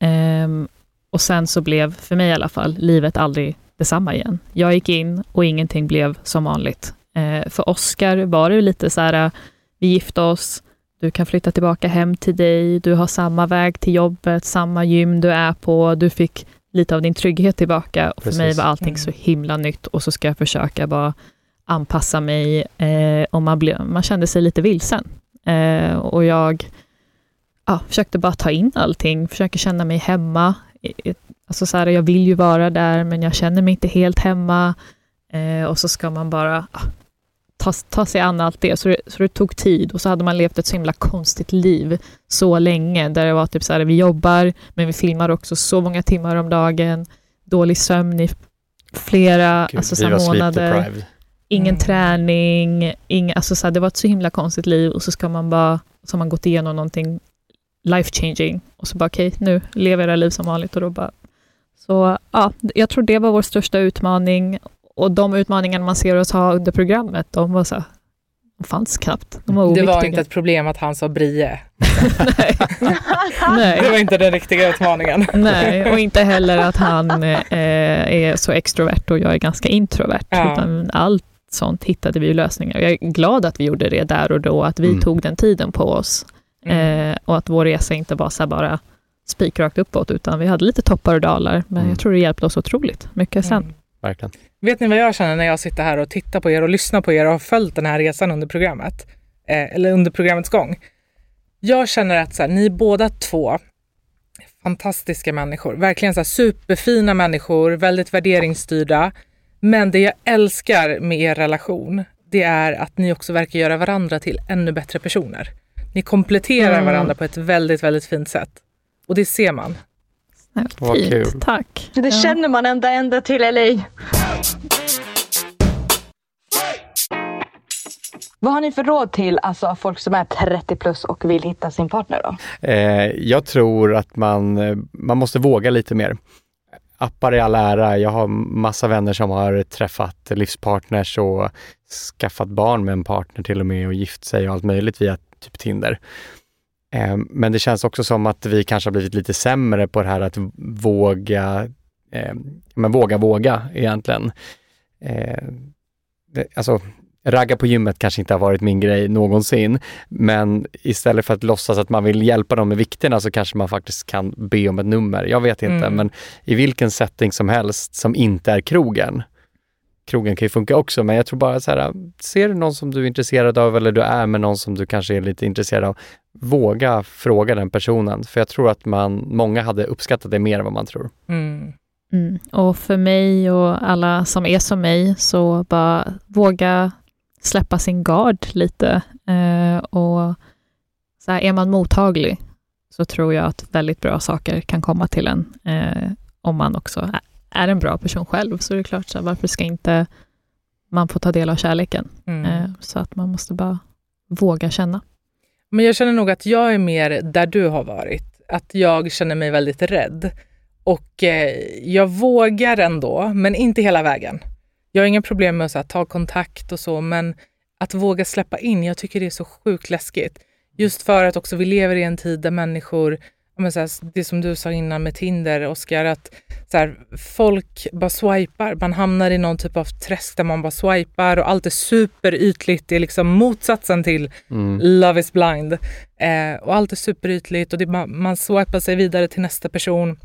Speaker 4: Ehm, och sen så blev, för mig i alla fall, livet aldrig detsamma igen. Jag gick in och ingenting blev som vanligt. Eh, för Oscar var det lite så här, vi gifte oss, du kan flytta tillbaka hem till dig, du har samma väg till jobbet, samma gym du är på, du fick lite av din trygghet tillbaka. Och för
Speaker 3: Precis.
Speaker 4: mig var allting
Speaker 2: Mm.
Speaker 4: så himla nytt och så ska jag försöka bara anpassa mig eh, och man, blev, man kände sig lite vilsen. Eh, och jag ja, försökte bara ta in allting, försöker känna mig hemma. Alltså så här, jag vill ju vara där, men jag känner mig inte helt hemma. Eh, och så ska man bara ja, ta, ta sig an allt det. Så, det. så det tog tid och så hade man levt ett så himla konstigt liv så länge, där det var typ så här, vi jobbar, men vi filmar också så många timmar om dagen, dålig sömn i flera
Speaker 3: Gud,
Speaker 4: alltså, så här, månader ingen
Speaker 2: Mm.
Speaker 4: träning, ingen, alltså så här, det var ett så himla konstigt liv och så ska man bara, så har man gått igenom någonting life changing och så bara okej, nu lever era liv som vanligt och då bara så ja, jag tror det var vår största utmaning och de utmaningar man ser oss ha under programmet, de var så de fanns knappt. De var
Speaker 2: Det var inte ett problem att han sa brie.
Speaker 4: nej.
Speaker 2: Det var inte den riktiga utmaningen.
Speaker 4: Nej, och inte heller att han eh, är så extrovert och jag är ganska introvert.
Speaker 2: Ja.
Speaker 4: Utan allt sånt hittade vi lösningar. Jag är glad att vi gjorde det där och då, att vi
Speaker 3: Mm.
Speaker 4: tog den tiden på oss.
Speaker 2: Mm.
Speaker 4: Eh, och att vår resa inte var så bara spikrakt uppåt, utan vi hade lite toppar och dalar. Men
Speaker 3: Mm.
Speaker 4: jag tror det hjälpte oss otroligt mycket sen.
Speaker 2: Mm.
Speaker 3: Verkligen.
Speaker 2: Vet ni vad jag känner när jag sitter här och tittar på er och lyssnar på er och har följt den här resan under programmet? Eh, eller under programmets gång. Jag känner att så här, ni båda två fantastiska människor. Verkligen så här, superfina människor, väldigt värderingsstyrda. Men det jag älskar med er relation, det är att ni också verkar göra varandra till ännu bättre personer. Ni kompletterar
Speaker 4: Mm.
Speaker 2: varandra på ett väldigt, väldigt fint sätt. Och det ser man.
Speaker 3: Vad kul.
Speaker 4: tack.
Speaker 1: Det
Speaker 4: Ja.
Speaker 1: känner man ända ända till LA. Vad har ni för råd till alltså, folk som är 30 plus och vill hitta sin partner då?
Speaker 3: Eh, jag tror att man, eh, man måste våga lite mer. Appar i all ära. Jag har massa vänner som har träffat livspartners och skaffat barn med en partner till och med och gift sig och allt möjligt via typ Tinder. Eh, men det känns också som att vi kanske har blivit lite sämre på det här att våga, eh, men våga våga egentligen. Eh, det, alltså, ragga på gymmet kanske inte har varit min grej någonsin, men istället för att låtsas att man vill hjälpa dem med vikterna så kanske man faktiskt kan be om ett nummer. Jag vet inte,
Speaker 2: Mm.
Speaker 3: men i vilken setting som helst som inte är krogen. Krogen kan ju funka också, men jag tror bara så här, ser du någon som du är intresserad av eller du är med någon som du kanske är lite intresserad av, våga fråga den personen. För jag tror att man, många hade uppskattat det mer än vad man tror.
Speaker 2: Mm.
Speaker 4: Mm. Och för mig och alla som är som mig, så bara våga släppa sin gard lite. Eh, och så här, är man mottaglig så tror jag att väldigt bra saker kan komma till en. Eh, om man också är- en bra person själv, så är det klart, så här, varför ska inte man få ta del av kärleken?
Speaker 2: Mm.
Speaker 4: Eh, så att man måste bara våga känna.
Speaker 2: Men jag känner nog att jag är mer där du har varit. Att jag känner mig väldigt rädd. Och eh, jag vågar ändå, men inte hela vägen. Jag har inga problem med att här, ta kontakt och så, men att våga släppa in. Jag tycker det är så sjukt läskigt. Just för att också vi lever i en tid där människor, men så här, det som du sa innan med Tinder, Oskar, att så här, folk bara swipar. Man hamnar i någon typ av träsk där man bara swipar och allt är superytligt. Det är liksom motsatsen till
Speaker 3: Mm.
Speaker 2: Love is blind. Eh, och allt är superytligt och det, man, man swipar sig vidare till nästa person.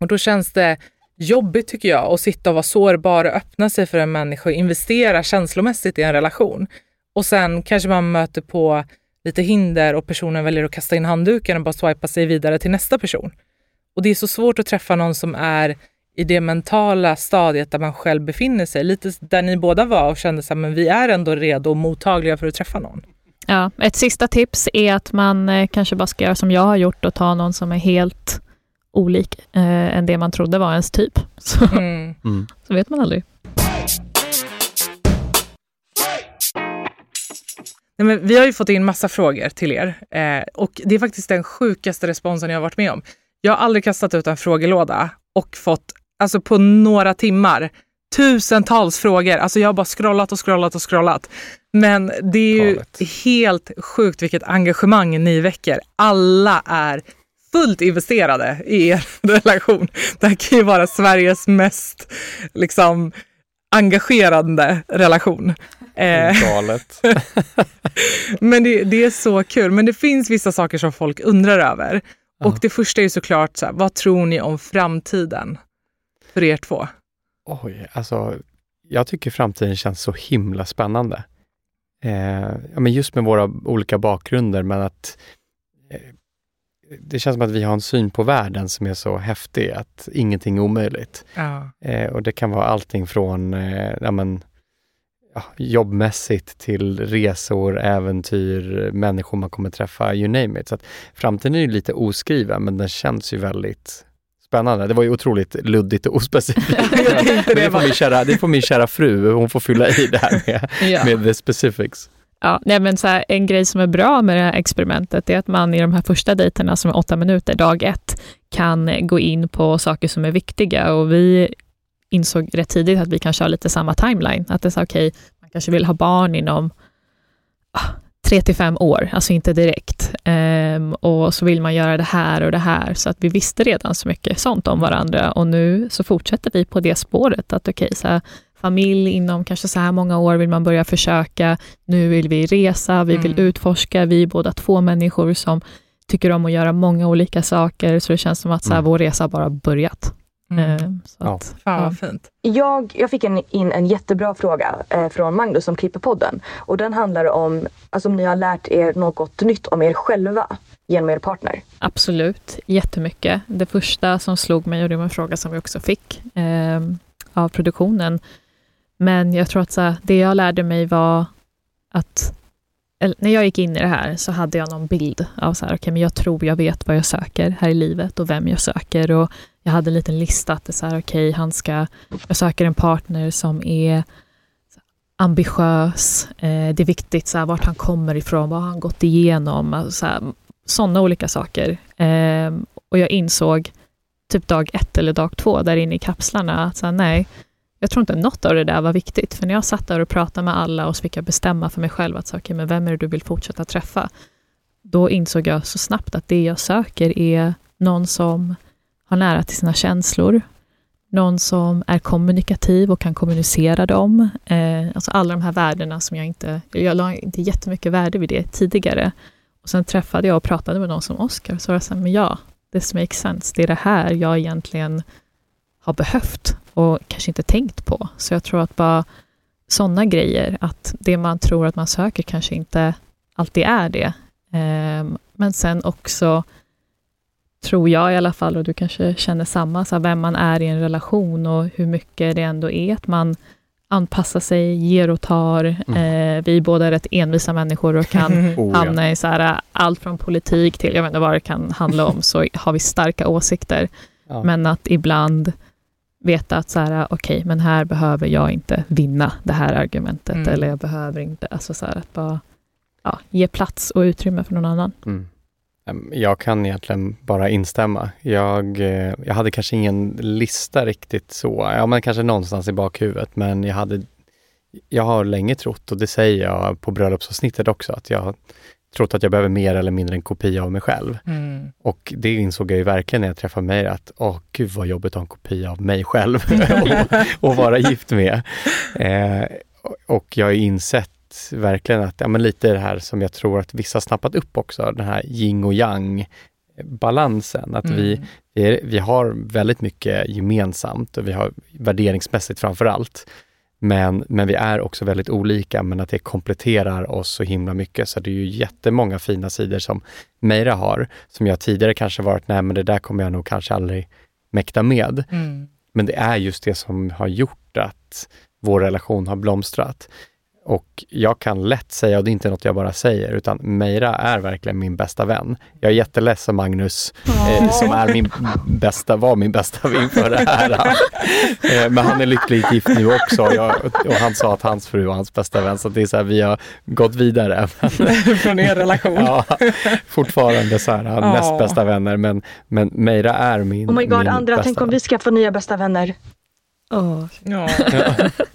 Speaker 2: Och då känns det jobbigt tycker jag att sitta och vara sårbar och öppna sig för en människa och investera känslomässigt i en relation. Och sen kanske man möter på lite hinder och personen väljer att kasta in handduken och bara swipa sig vidare till nästa person. Och det är så svårt att träffa någon som är i det mentala stadiet där man själv befinner sig. Lite där ni båda var och kände men vi är ändå redo och mottagliga för att träffa någon.
Speaker 4: Ja, ett sista tips är att man eh, kanske bara ska göra som jag har gjort och ta någon som är helt olik eh, än det man trodde var ens typ. Så,
Speaker 2: Mm.
Speaker 3: Mm.
Speaker 4: så vet man aldrig.
Speaker 2: Nej, men vi har ju fått in massa frågor till er eh, och det är faktiskt den sjukaste responsen jag har varit med om. Jag har aldrig kastat ut en frågelåda och fått, alltså på några timmar, tusentals frågor. Alltså jag har bara scrollat och scrollat och scrollat. Men det är ju
Speaker 3: Galet.
Speaker 2: helt sjukt vilket engagemang ni väcker. Alla är fullt investerade i er relation. Det här kan ju vara Sveriges mest liksom, engagerande relation. Eh,
Speaker 3: Galet.
Speaker 2: men det, det är så kul. Men det finns vissa saker som folk undrar över. Och det första är såklart, så här, vad tror ni om framtiden för er två?
Speaker 3: Oj, alltså jag tycker framtiden känns så himla spännande. Eh, ja, men just med våra olika bakgrunder, men att eh, det känns som att vi har en syn på världen som är så häftig att ingenting är omöjligt.
Speaker 2: Ja.
Speaker 3: Eh, och det kan vara allting från eh, ja, men, ja, jobbmässigt till resor, äventyr, människor man kommer träffa, you name it. Så att framtiden är ju lite oskriven, men den känns ju väldigt spännande. Det var ju otroligt luddigt och ospecifikt.
Speaker 2: Det
Speaker 3: får min kära, det får min kära fru, hon får fylla i det här med, med the specifics.
Speaker 4: Ja, nej, men så här, en grej som är bra med det här experimentet är att man i de här första dejterna som är åtta minuter, dag ett, kan eh, gå in på saker som är viktiga och vi insåg rätt tidigt att vi kanske har lite samma timeline. Att det är så okej, man kanske vill ha barn inom ah, tre till fem år, alltså inte direkt. Um, och så vill man göra det här och det här, så att vi visste redan så mycket sånt om varandra och nu så fortsätter vi på det spåret att okej, så här, familj inom kanske så här många år vill man börja försöka, nu vill vi resa, vi vill
Speaker 2: Mm.
Speaker 4: utforska, vi är båda två människor som tycker om att göra många olika saker, så det känns som att så här,
Speaker 3: Mm.
Speaker 4: vår resa bara börjat.
Speaker 2: Mm.
Speaker 4: Ehm, så
Speaker 3: Ja.
Speaker 4: att,
Speaker 2: Fan
Speaker 4: ja.
Speaker 2: vad fint.
Speaker 1: Jag, jag fick en, in en jättebra fråga eh, från Magnus som klipper podden. Och den handlar om alltså, om ni har lärt er något nytt om er själva genom er partner.
Speaker 4: Absolut, jättemycket. Det första som slog mig, och det var en fråga som vi också fick ehm, av produktionen, men jag tror att så här, det jag lärde mig var att eller, när jag gick in i det här så hade jag någon bild av så här, okay, men jag tror jag vet vad jag söker här i livet och vem jag söker. Och jag hade en liten lista att det så här, okay, han ska, jag söker en partner som är ambitiös, eh, det är viktigt så här, vart han kommer ifrån, vad har han gått igenom, alltså, sådana olika saker. Eh, och jag insåg typ dag ett eller dag två där inne i kapslarna att så här, nej, jag tror inte något av det där var viktigt. För när jag satt där och pratade med alla och så fick jag bestämma för mig själv att okay, men vem är det du vill fortsätta träffa? Då insåg jag så snabbt att det jag söker är någon som har nära till sina känslor, någon som är kommunikativ och kan kommunicera dem. Eh, alltså alla de här värdena som jag inte, jag la inte jättemycket värde vid det tidigare. Och sen träffade jag och pratade med någon som Oscar, så var jag så här, men ja, this makes sense. Det är det här jag egentligen har behövt och kanske inte tänkt på. Så jag tror att bara sådana grejer, att det man tror att man söker kanske inte alltid är det. Ehm, men sen också, tror jag i alla fall, och du kanske känner samma, så vem man är i en relation och hur mycket det ändå är att man anpassar sig, ger och tar. Eh, vi är båda rätt envisa människor och kan
Speaker 3: Oh, ja.
Speaker 4: hamna i så här, allt från politik till, jag vet inte vad det kan handla om, så har vi starka åsikter.
Speaker 3: Ja.
Speaker 4: Men att ibland veta att så här, okej, men här behöver jag inte vinna det här argumentet,
Speaker 2: Mm.
Speaker 4: eller jag behöver inte, alltså så här, att bara ja, ge plats och utrymme för någon annan.
Speaker 3: Mm. Jag kan egentligen bara instämma. Jag, eh, jag hade kanske ingen lista riktigt så, ja men kanske någonstans i bakhuvudet, men jag hade jag har länge trott, och det säger jag på bröllopsavsnittet också, att jag trott att jag behöver mer eller mindre en kopia av mig själv.
Speaker 2: Mm.
Speaker 3: Och det insåg jag ju verkligen när jag träffade mig att, åh gud vad jobbigt att ha en kopia av mig själv och, och vara gift med. Eh, och jag har insett verkligen att, ja men lite det här som jag tror att vissa snappat upp också, den här yin och yang balansen. Att vi,
Speaker 2: Mm.
Speaker 3: vi, är, vi har väldigt mycket gemensamt och vi har värderingsmässigt framför allt. Men, men vi är också väldigt olika, men att det kompletterar oss så himla mycket. Så det är ju jättemånga fina sidor som Meira har, som jag tidigare kanske varit, nej men det där kommer jag nog kanske aldrig mäkta med.
Speaker 2: Mm.
Speaker 3: Men det är just det som har gjort att vår relation har blomstrat. Och jag kan lätt säga, och det är inte något jag bara säger, utan Meira är verkligen min bästa vän. Jag är jätteledsen Magnus, eh, som är min bästa, var min bästa vän inför det här. eh, men han är lyckligt gift nu också jag, och han sa att hans fru var hans bästa vän, så det är så här, vi har gått vidare.
Speaker 2: Från er relation.
Speaker 3: ja, fortfarande så här, näst bästa vänner, men, men Meira är min
Speaker 1: Oh my god,
Speaker 3: min
Speaker 1: andra,
Speaker 3: bästa
Speaker 1: tänk om vi skaffar nya bästa vänner.
Speaker 4: Åh,
Speaker 2: Ja.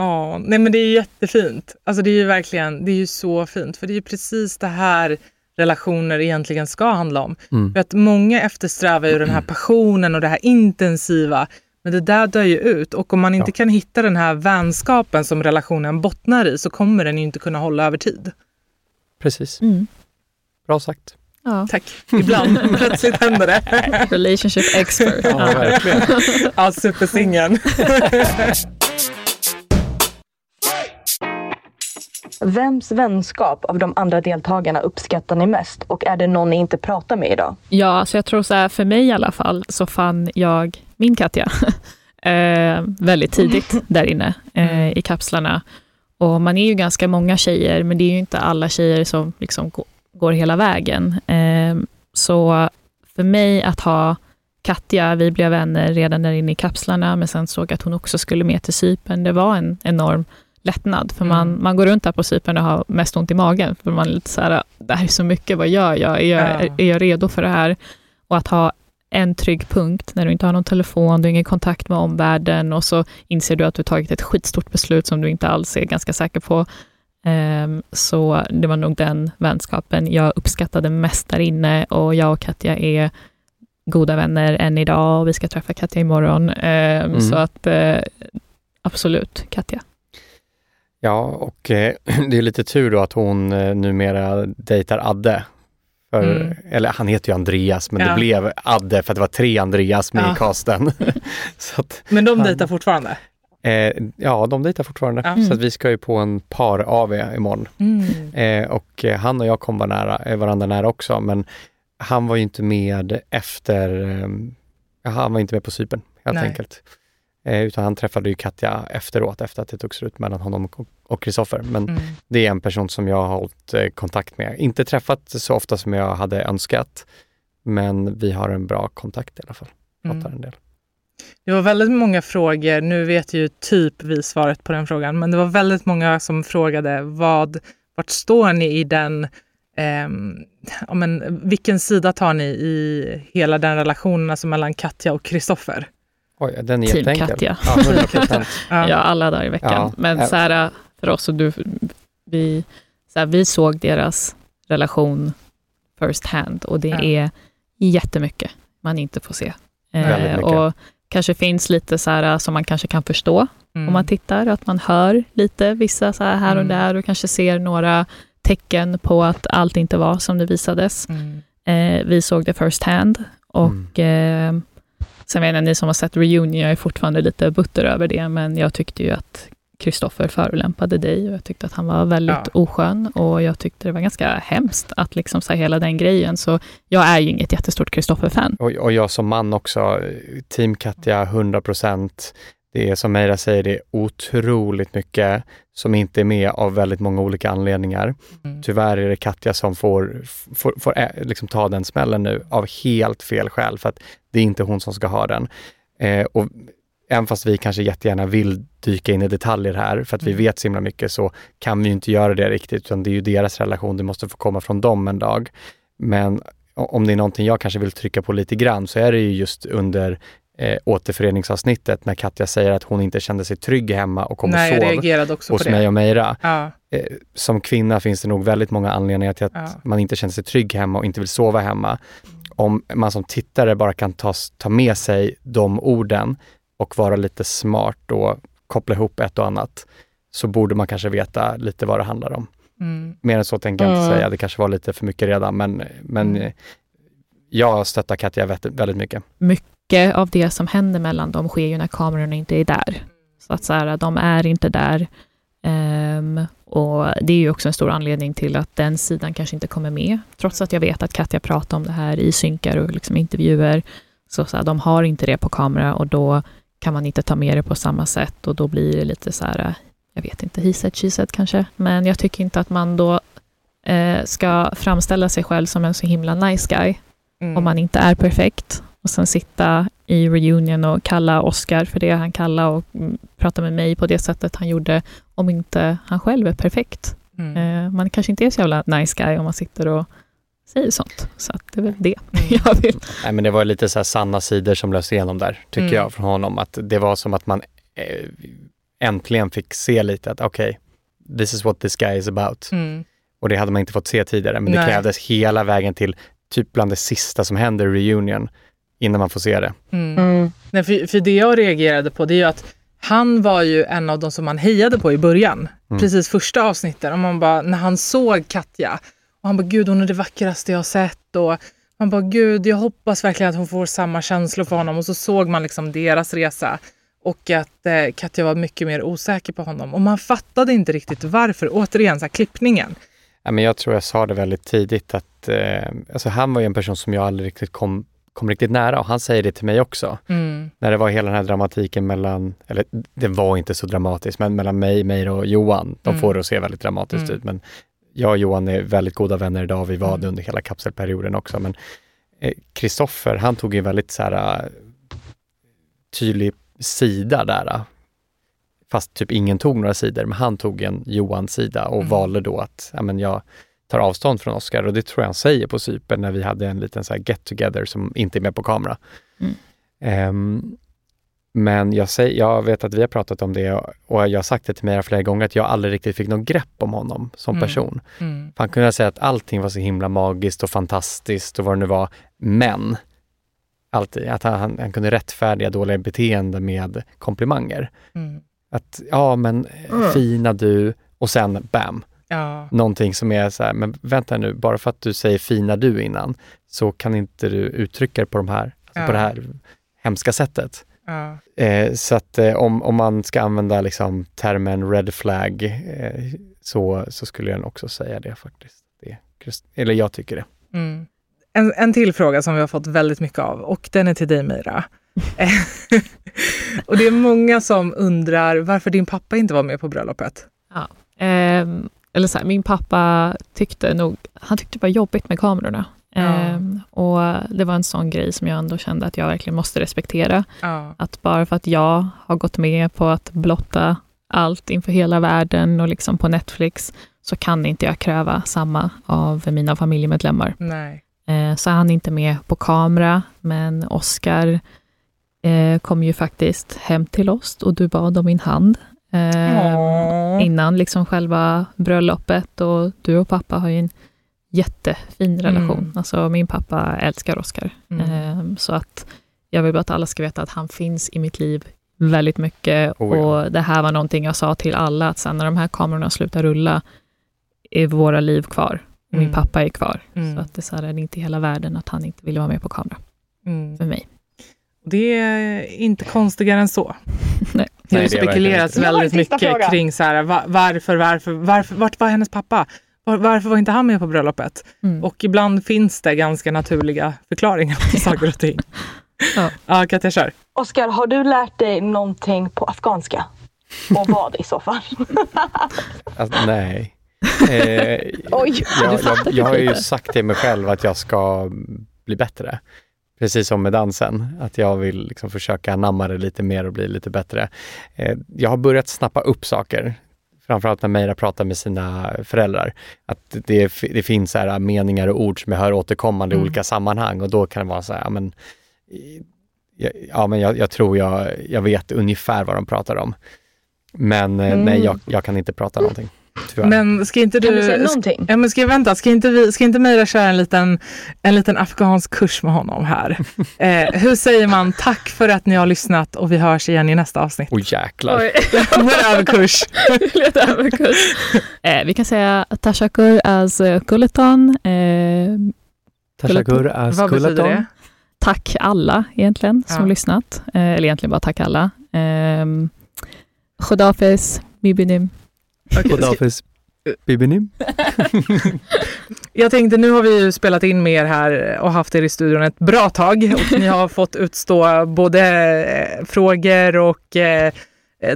Speaker 2: Ja, nej men det är jättefint. Alltså det är ju verkligen, det är ju så fint. För det är ju precis det här relationer egentligen ska handla om.
Speaker 3: Mm.
Speaker 2: För att många eftersträvar ju den här passionen och det här intensiva. Men det där dör ju ut. Och om man inte
Speaker 3: Ja.
Speaker 2: kan hitta den här vänskapen som relationen bottnar i så kommer den ju inte kunna hålla över tid.
Speaker 3: Precis,
Speaker 4: Mm.
Speaker 3: bra sagt.
Speaker 4: Ja.
Speaker 2: Tack. Ibland plötsligt händer det.
Speaker 4: Relationship expert.
Speaker 3: Ja, verkligen.
Speaker 2: Ja, supersingeln.
Speaker 1: Vems vänskap av de andra deltagarna uppskattar ni mest? Och är det någon ni inte pratar med idag?
Speaker 4: Ja, alltså jag tror så här, för mig i alla fall, så fann jag min Katja eh, väldigt tidigt där inne eh, i kapslarna. Och man är ju ganska många tjejer, men det är ju inte alla tjejer som liksom gå- går hela vägen. Eh, så för mig att ha Katja, vi blev vänner redan där inne i kapslarna, men sen såg jag att hon också skulle med till Cypern. Det var en enorm lättnad, för man,
Speaker 2: Mm.
Speaker 4: man går runt där på Cypern och har mest ont i magen, för man är lite så här, det här är så mycket, vad gör jag? Är jag,
Speaker 2: Ja.
Speaker 4: är jag redo för det här? Och att ha en trygg punkt när du inte har någon telefon, du har ingen kontakt med omvärlden och så inser du att du tagit ett skitstort beslut som du inte alls är ganska säker på. Ehm, så det var nog den vänskapen jag uppskattade mest där inne och jag och Katja är goda vänner än idag och vi ska träffa Katja imorgon. Ehm,
Speaker 3: Mm.
Speaker 4: Så att eh, absolut, Katja.
Speaker 3: Ja, och eh, det är lite tur då att hon eh, numera dejtar Adde. För,
Speaker 2: Mm.
Speaker 3: Eller han heter ju Andreas, men
Speaker 2: Ja.
Speaker 3: det blev Adde för att det var tre Andreas med
Speaker 2: Ja.
Speaker 3: i casten. att,
Speaker 2: Men de
Speaker 3: Fan.
Speaker 2: dejtar fortfarande?
Speaker 3: eh, ja, de dejtar fortfarande.
Speaker 2: Ja.
Speaker 3: Så vi ska ju på en par-AV imorgon.
Speaker 2: Mm.
Speaker 3: Eh, och eh, han och jag kom vara nära, varandra nära också, men han var ju inte med efter, han var inte med på Cypern helt
Speaker 2: Nej.
Speaker 3: enkelt. Eh, utan han träffade ju Katja efteråt, efter att det tog slut mellan honom och- Kristoffer. Men
Speaker 2: Mm.
Speaker 3: det är en person som jag har hållit eh, kontakt med. Inte träffat så ofta som jag hade önskat, men vi har en bra kontakt i alla fall. Pratar
Speaker 2: Mm.
Speaker 3: en del.
Speaker 2: Det var väldigt många frågor, nu vet ju typ vi svaret på den frågan, men det var väldigt många som frågade vad, vart står ni i den, ja, men, vilken sida tar ni i hela den relationen alltså mellan Katja och Kristoffer?
Speaker 3: Oj, den är
Speaker 4: Team
Speaker 3: jätteenkel.
Speaker 4: Katja.
Speaker 3: Ja, 100 procent.
Speaker 4: Ja, alla dagar i veckan.
Speaker 3: Ja.
Speaker 4: Men så här, för oss och du, vi, så här, vi såg deras relation first hand och det
Speaker 2: Ja.
Speaker 4: är jättemycket man inte får se. Eh, och kanske finns lite så här som man kanske kan förstå
Speaker 2: Mm.
Speaker 4: om man tittar, att man hör lite vissa så här, här och
Speaker 2: Mm.
Speaker 4: där och kanske ser några tecken på att allt inte var som det visades.
Speaker 2: Mm.
Speaker 4: Eh, vi såg det first hand och eh, sen vet jag, ni som har sett Reunion, jag är fortfarande lite butter över det, men jag tyckte ju att Kristoffer förolämpade dig och jag tyckte att han var väldigt
Speaker 2: Ja.
Speaker 4: oskön och jag tyckte det var ganska hemskt att liksom så hela den grejen. Så jag är ju inget jättestort Kristoffer-fan.
Speaker 3: Och, och jag som man också, eh, Team Katja 100 procent. Det är som Meira säger, det är otroligt mycket som inte är med av väldigt många olika anledningar.
Speaker 2: Mm.
Speaker 3: Tyvärr är det Katja som får, får, får ä, liksom ta den smällen nu av helt fel skäl, för att det är inte hon som ska ha den. Eh, och även fast vi kanske jättegärna vill dyka in i detaljer här, för att vi
Speaker 2: Mm.
Speaker 3: vet så himla mycket, så kan vi inte göra det riktigt, utan det är ju deras relation, det måste få komma från dem en dag. Men om det är någonting jag kanske vill trycka på lite grann, så är det ju just under eh, återföreningsavsnittet när Katja säger att hon inte kände sig trygg hemma och kom
Speaker 2: Nej,
Speaker 3: och
Speaker 2: jag
Speaker 3: sov
Speaker 2: reagerade också
Speaker 3: hos
Speaker 2: på
Speaker 3: mig
Speaker 2: det.
Speaker 3: och Meira.
Speaker 2: Ja,
Speaker 3: Eh, som kvinna finns det nog väldigt många anledningar till att
Speaker 2: Ja.
Speaker 3: man inte känner sig trygg hemma och inte vill sova hemma. Om man som tittare bara kan ta, ta med sig de orden och vara lite smart och koppla ihop ett och annat, så borde man kanske veta lite vad det handlar om.
Speaker 2: mm,
Speaker 3: Mer än så tänker jag inte
Speaker 1: Mm.
Speaker 3: säga, det kanske var lite för mycket redan, men, men
Speaker 2: Mm.
Speaker 3: eh, jag stöttar Katja väldigt, väldigt mycket.
Speaker 4: Mycket av det som händer mellan dem sker ju när kamerorna inte är där. Så att så här, de är inte där. Ehm, och det är ju också en stor anledning till att den sidan kanske inte kommer med. Trots att jag vet att Katja pratar om det här i synkar och liksom intervjuer. Så, så här, de har inte det på kamera och då kan man inte ta med det på samma sätt och då blir det lite så här, jag vet inte, he said, she said kanske. Men jag tycker inte att man då eh, ska framställa sig själv som en så himla nice guy
Speaker 2: mm.
Speaker 4: om man inte är perfekt och sen sitta i reunion och kalla Oscar för det han kallar och mm, prata med mig på det sättet han gjorde om inte han själv är perfekt.
Speaker 2: Mm.
Speaker 4: Eh, man kanske inte är så jävla nice guy om man sitter och säger sånt. Så att det är väl det
Speaker 2: Mm.
Speaker 4: jag vill.
Speaker 3: Nej, men det var lite så här sanna sidor som lös igenom där, tycker
Speaker 2: Mm.
Speaker 3: jag, från honom. Att det var som att man eh, äntligen fick se lite att okej, this is what this guy is about.
Speaker 2: Mm.
Speaker 3: Och det hade man inte fått se tidigare, men det
Speaker 2: Nej.
Speaker 3: krävdes hela vägen till typ bland det sista som händer i reunion innan man får se det.
Speaker 2: Mm.
Speaker 1: Mm.
Speaker 2: Nej, för, för det jag reagerade på det är ju att han var ju en av de som man hejade på i början.
Speaker 3: Mm.
Speaker 2: Precis första avsnittet. Och man bara, när han såg Katja och han bara, gud hon är det vackraste jag har sett. Och man bara, gud jag hoppas verkligen att hon får samma känslor för honom. Och så såg man liksom deras resa. Och att eh, Katja var mycket mer osäker på honom. Och man fattade inte riktigt varför. Återigen, så här, klippningen.
Speaker 3: Ja, men jag tror jag sa det väldigt tidigt att eh, alltså han var ju en person som jag aldrig riktigt kom, kom riktigt nära och han säger det till mig också.
Speaker 2: Mm.
Speaker 3: När det var hela den här dramatiken mellan, eller det var inte så dramatiskt, men mellan mig, Meir och Johan. De
Speaker 2: Mm.
Speaker 3: får det att se väldigt dramatiskt
Speaker 2: Mm.
Speaker 3: ut, men jag och Johan är väldigt goda vänner idag. Vi var
Speaker 2: Mm.
Speaker 3: det under hela kapselperioden också. Men eh, Kristoffer, han tog en väldigt så här, eh, tydlig sida där. eh. Fast typ ingen tog några sidor, men han tog en Johans sida och
Speaker 2: Mm.
Speaker 3: valde då att ja, men jag tar avstånd från Oscar och det tror jag han säger på Cypern när vi hade en liten så här get together som inte är med på kamera.
Speaker 4: Mm.
Speaker 3: Ehm, men jag, säger, jag vet att vi har pratat om det och jag har sagt det till mig flera gånger att jag aldrig riktigt fick någon grepp om honom som
Speaker 2: Mm.
Speaker 3: person.
Speaker 2: Mm.
Speaker 3: Han kunde säga att allting var så himla magiskt och fantastiskt och vad det nu var, men alltid att han, han, han kunde rättfärdiga dåliga beteenden med komplimanger.
Speaker 2: Mm.
Speaker 3: Att ja, men eh,
Speaker 1: Mm.
Speaker 3: fina du och sen bam,
Speaker 2: Ja.
Speaker 3: någonting som är så här, men vänta nu, bara för att du säger fina du innan så kan inte du uttrycka det på, de här, alltså
Speaker 2: Ja.
Speaker 3: på det här hemska sättet.
Speaker 2: Ja.
Speaker 3: Eh, så att eh, om, om man ska använda liksom termen red flag eh, så, så skulle jag också säga det faktiskt. Det, eller jag tycker det.
Speaker 2: Mm. En, en till fråga som vi har fått väldigt mycket av och den är till dig Mira. och det är många som undrar varför din pappa inte var med på bröllopet.
Speaker 4: Ehm, eller så här, min pappa tyckte nog, han tyckte det var jobbigt med kamerorna.
Speaker 2: Ja.
Speaker 4: Ehm, och det var en sån grej som jag ändå kände att jag verkligen måste respektera.
Speaker 2: Ja.
Speaker 4: Att bara för att jag har gått med på att blotta allt inför hela världen och liksom på Netflix, så kan inte jag kräva samma av mina familjemedlemmar.
Speaker 2: Nej.
Speaker 4: Eh, så han är inte med på kamera, men Oscar eh, kom ju faktiskt hem till oss och du bad om min hand. Eh, innan liksom själva bröllopet och du och pappa har ju en jättefin relation.
Speaker 2: Mm.
Speaker 4: Alltså min pappa älskar Oscar.
Speaker 2: Mm.
Speaker 4: Ehm, så att jag vill bara att alla ska veta att han finns i mitt liv väldigt mycket.
Speaker 3: Oh ja.
Speaker 4: Och det här var någonting jag sa till alla, att sen när de här kamerorna slutar rulla är våra liv kvar. Och Min
Speaker 2: Mm.
Speaker 4: pappa är kvar.
Speaker 2: Mm.
Speaker 4: Så att det är, så här, det är inte hela världen att han inte ville vara med på kamera
Speaker 2: Mm.
Speaker 4: för mig.
Speaker 2: Det är inte konstigare än så.
Speaker 4: Nej.
Speaker 2: Det har
Speaker 3: Nej,
Speaker 2: ju
Speaker 3: det
Speaker 2: spekulerats väldigt
Speaker 1: var
Speaker 2: mycket
Speaker 1: fråga.
Speaker 2: kring så här, va- varför, varför, varför, vart var hennes pappa? Var, varför var inte han med på bröllopet?
Speaker 4: Mm.
Speaker 2: Och ibland finns det ganska naturliga förklaringar på saker och ting.
Speaker 4: Ja.
Speaker 2: ja, Katja kör.
Speaker 1: Oskar, har du lärt dig någonting på afghanska? Och vad i så fall?
Speaker 3: Alltså, nej. Eh,
Speaker 1: Oj,
Speaker 3: jag, jag, jag har ju sagt till mig själv att jag ska bli bättre. Precis som med dansen, att jag vill liksom försöka anamma det lite mer och bli lite bättre. Eh, jag har börjat snappa upp saker, framförallt när Meira pratar med sina föräldrar. Att det, det finns så här meningar och ord som jag hör återkommande i
Speaker 2: Mm.
Speaker 3: olika sammanhang och då kan det vara så här, ja, men, i- jag, ja, men jag, jag tror jag, jag vet ungefär vad de pratar om. Men eh,
Speaker 1: Mm.
Speaker 3: nej, jag, jag kan inte prata någonting. Tyvärr.
Speaker 2: Men ska inte du...
Speaker 1: Kan du säga någonting?
Speaker 2: Ja, men ska, vänta, ska inte, vi, ska inte Meira köra en liten, en liten afghansk kurs med honom här? Eh, hur säger man tack för att ni har lyssnat och vi hörs igen i nästa avsnitt?
Speaker 3: Oj jäklar.
Speaker 4: Oj,
Speaker 2: Vår överkurs.
Speaker 4: överkurs. Eh, vi kan säga tashakur as kulleton. Eh,
Speaker 3: Tashakur
Speaker 2: Vad betyder det?
Speaker 4: tack alla egentligen som
Speaker 2: Ja.
Speaker 4: lyssnat. Eh, eller egentligen bara tack alla. Eh, Khodafis, bibinim.
Speaker 3: Kodafis Bibinim.
Speaker 2: Jag tänkte nu har vi ju spelat in med er här och haft er i studion ett bra tag och ni har fått utstå både eh, frågor och eh,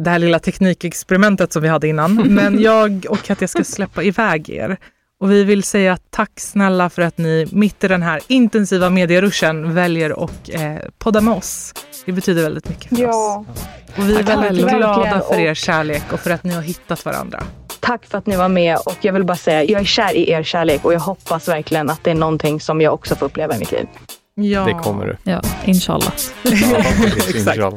Speaker 2: det här lilla teknikexperimentet som vi hade innan. Men jag och Katja ska släppa iväg er. Och vi vill säga tack snälla för att ni mitt i den här intensiva medieruschen väljer att eh, podda med oss. Det betyder väldigt mycket för oss. Och vi är
Speaker 1: Tack
Speaker 2: väldigt
Speaker 1: själva.
Speaker 2: glada
Speaker 1: Verkligen.
Speaker 2: för er kärlek och för att ni har hittat varandra.
Speaker 1: Tack för att ni var med och jag vill bara säga, jag är kär i er kärlek och jag hoppas verkligen att det är någonting som jag också får uppleva i mitt liv.
Speaker 2: Ja.
Speaker 3: Det kommer du.
Speaker 4: Ja, inshallah.
Speaker 3: Ja,
Speaker 2: Exakt.
Speaker 3: inshallah.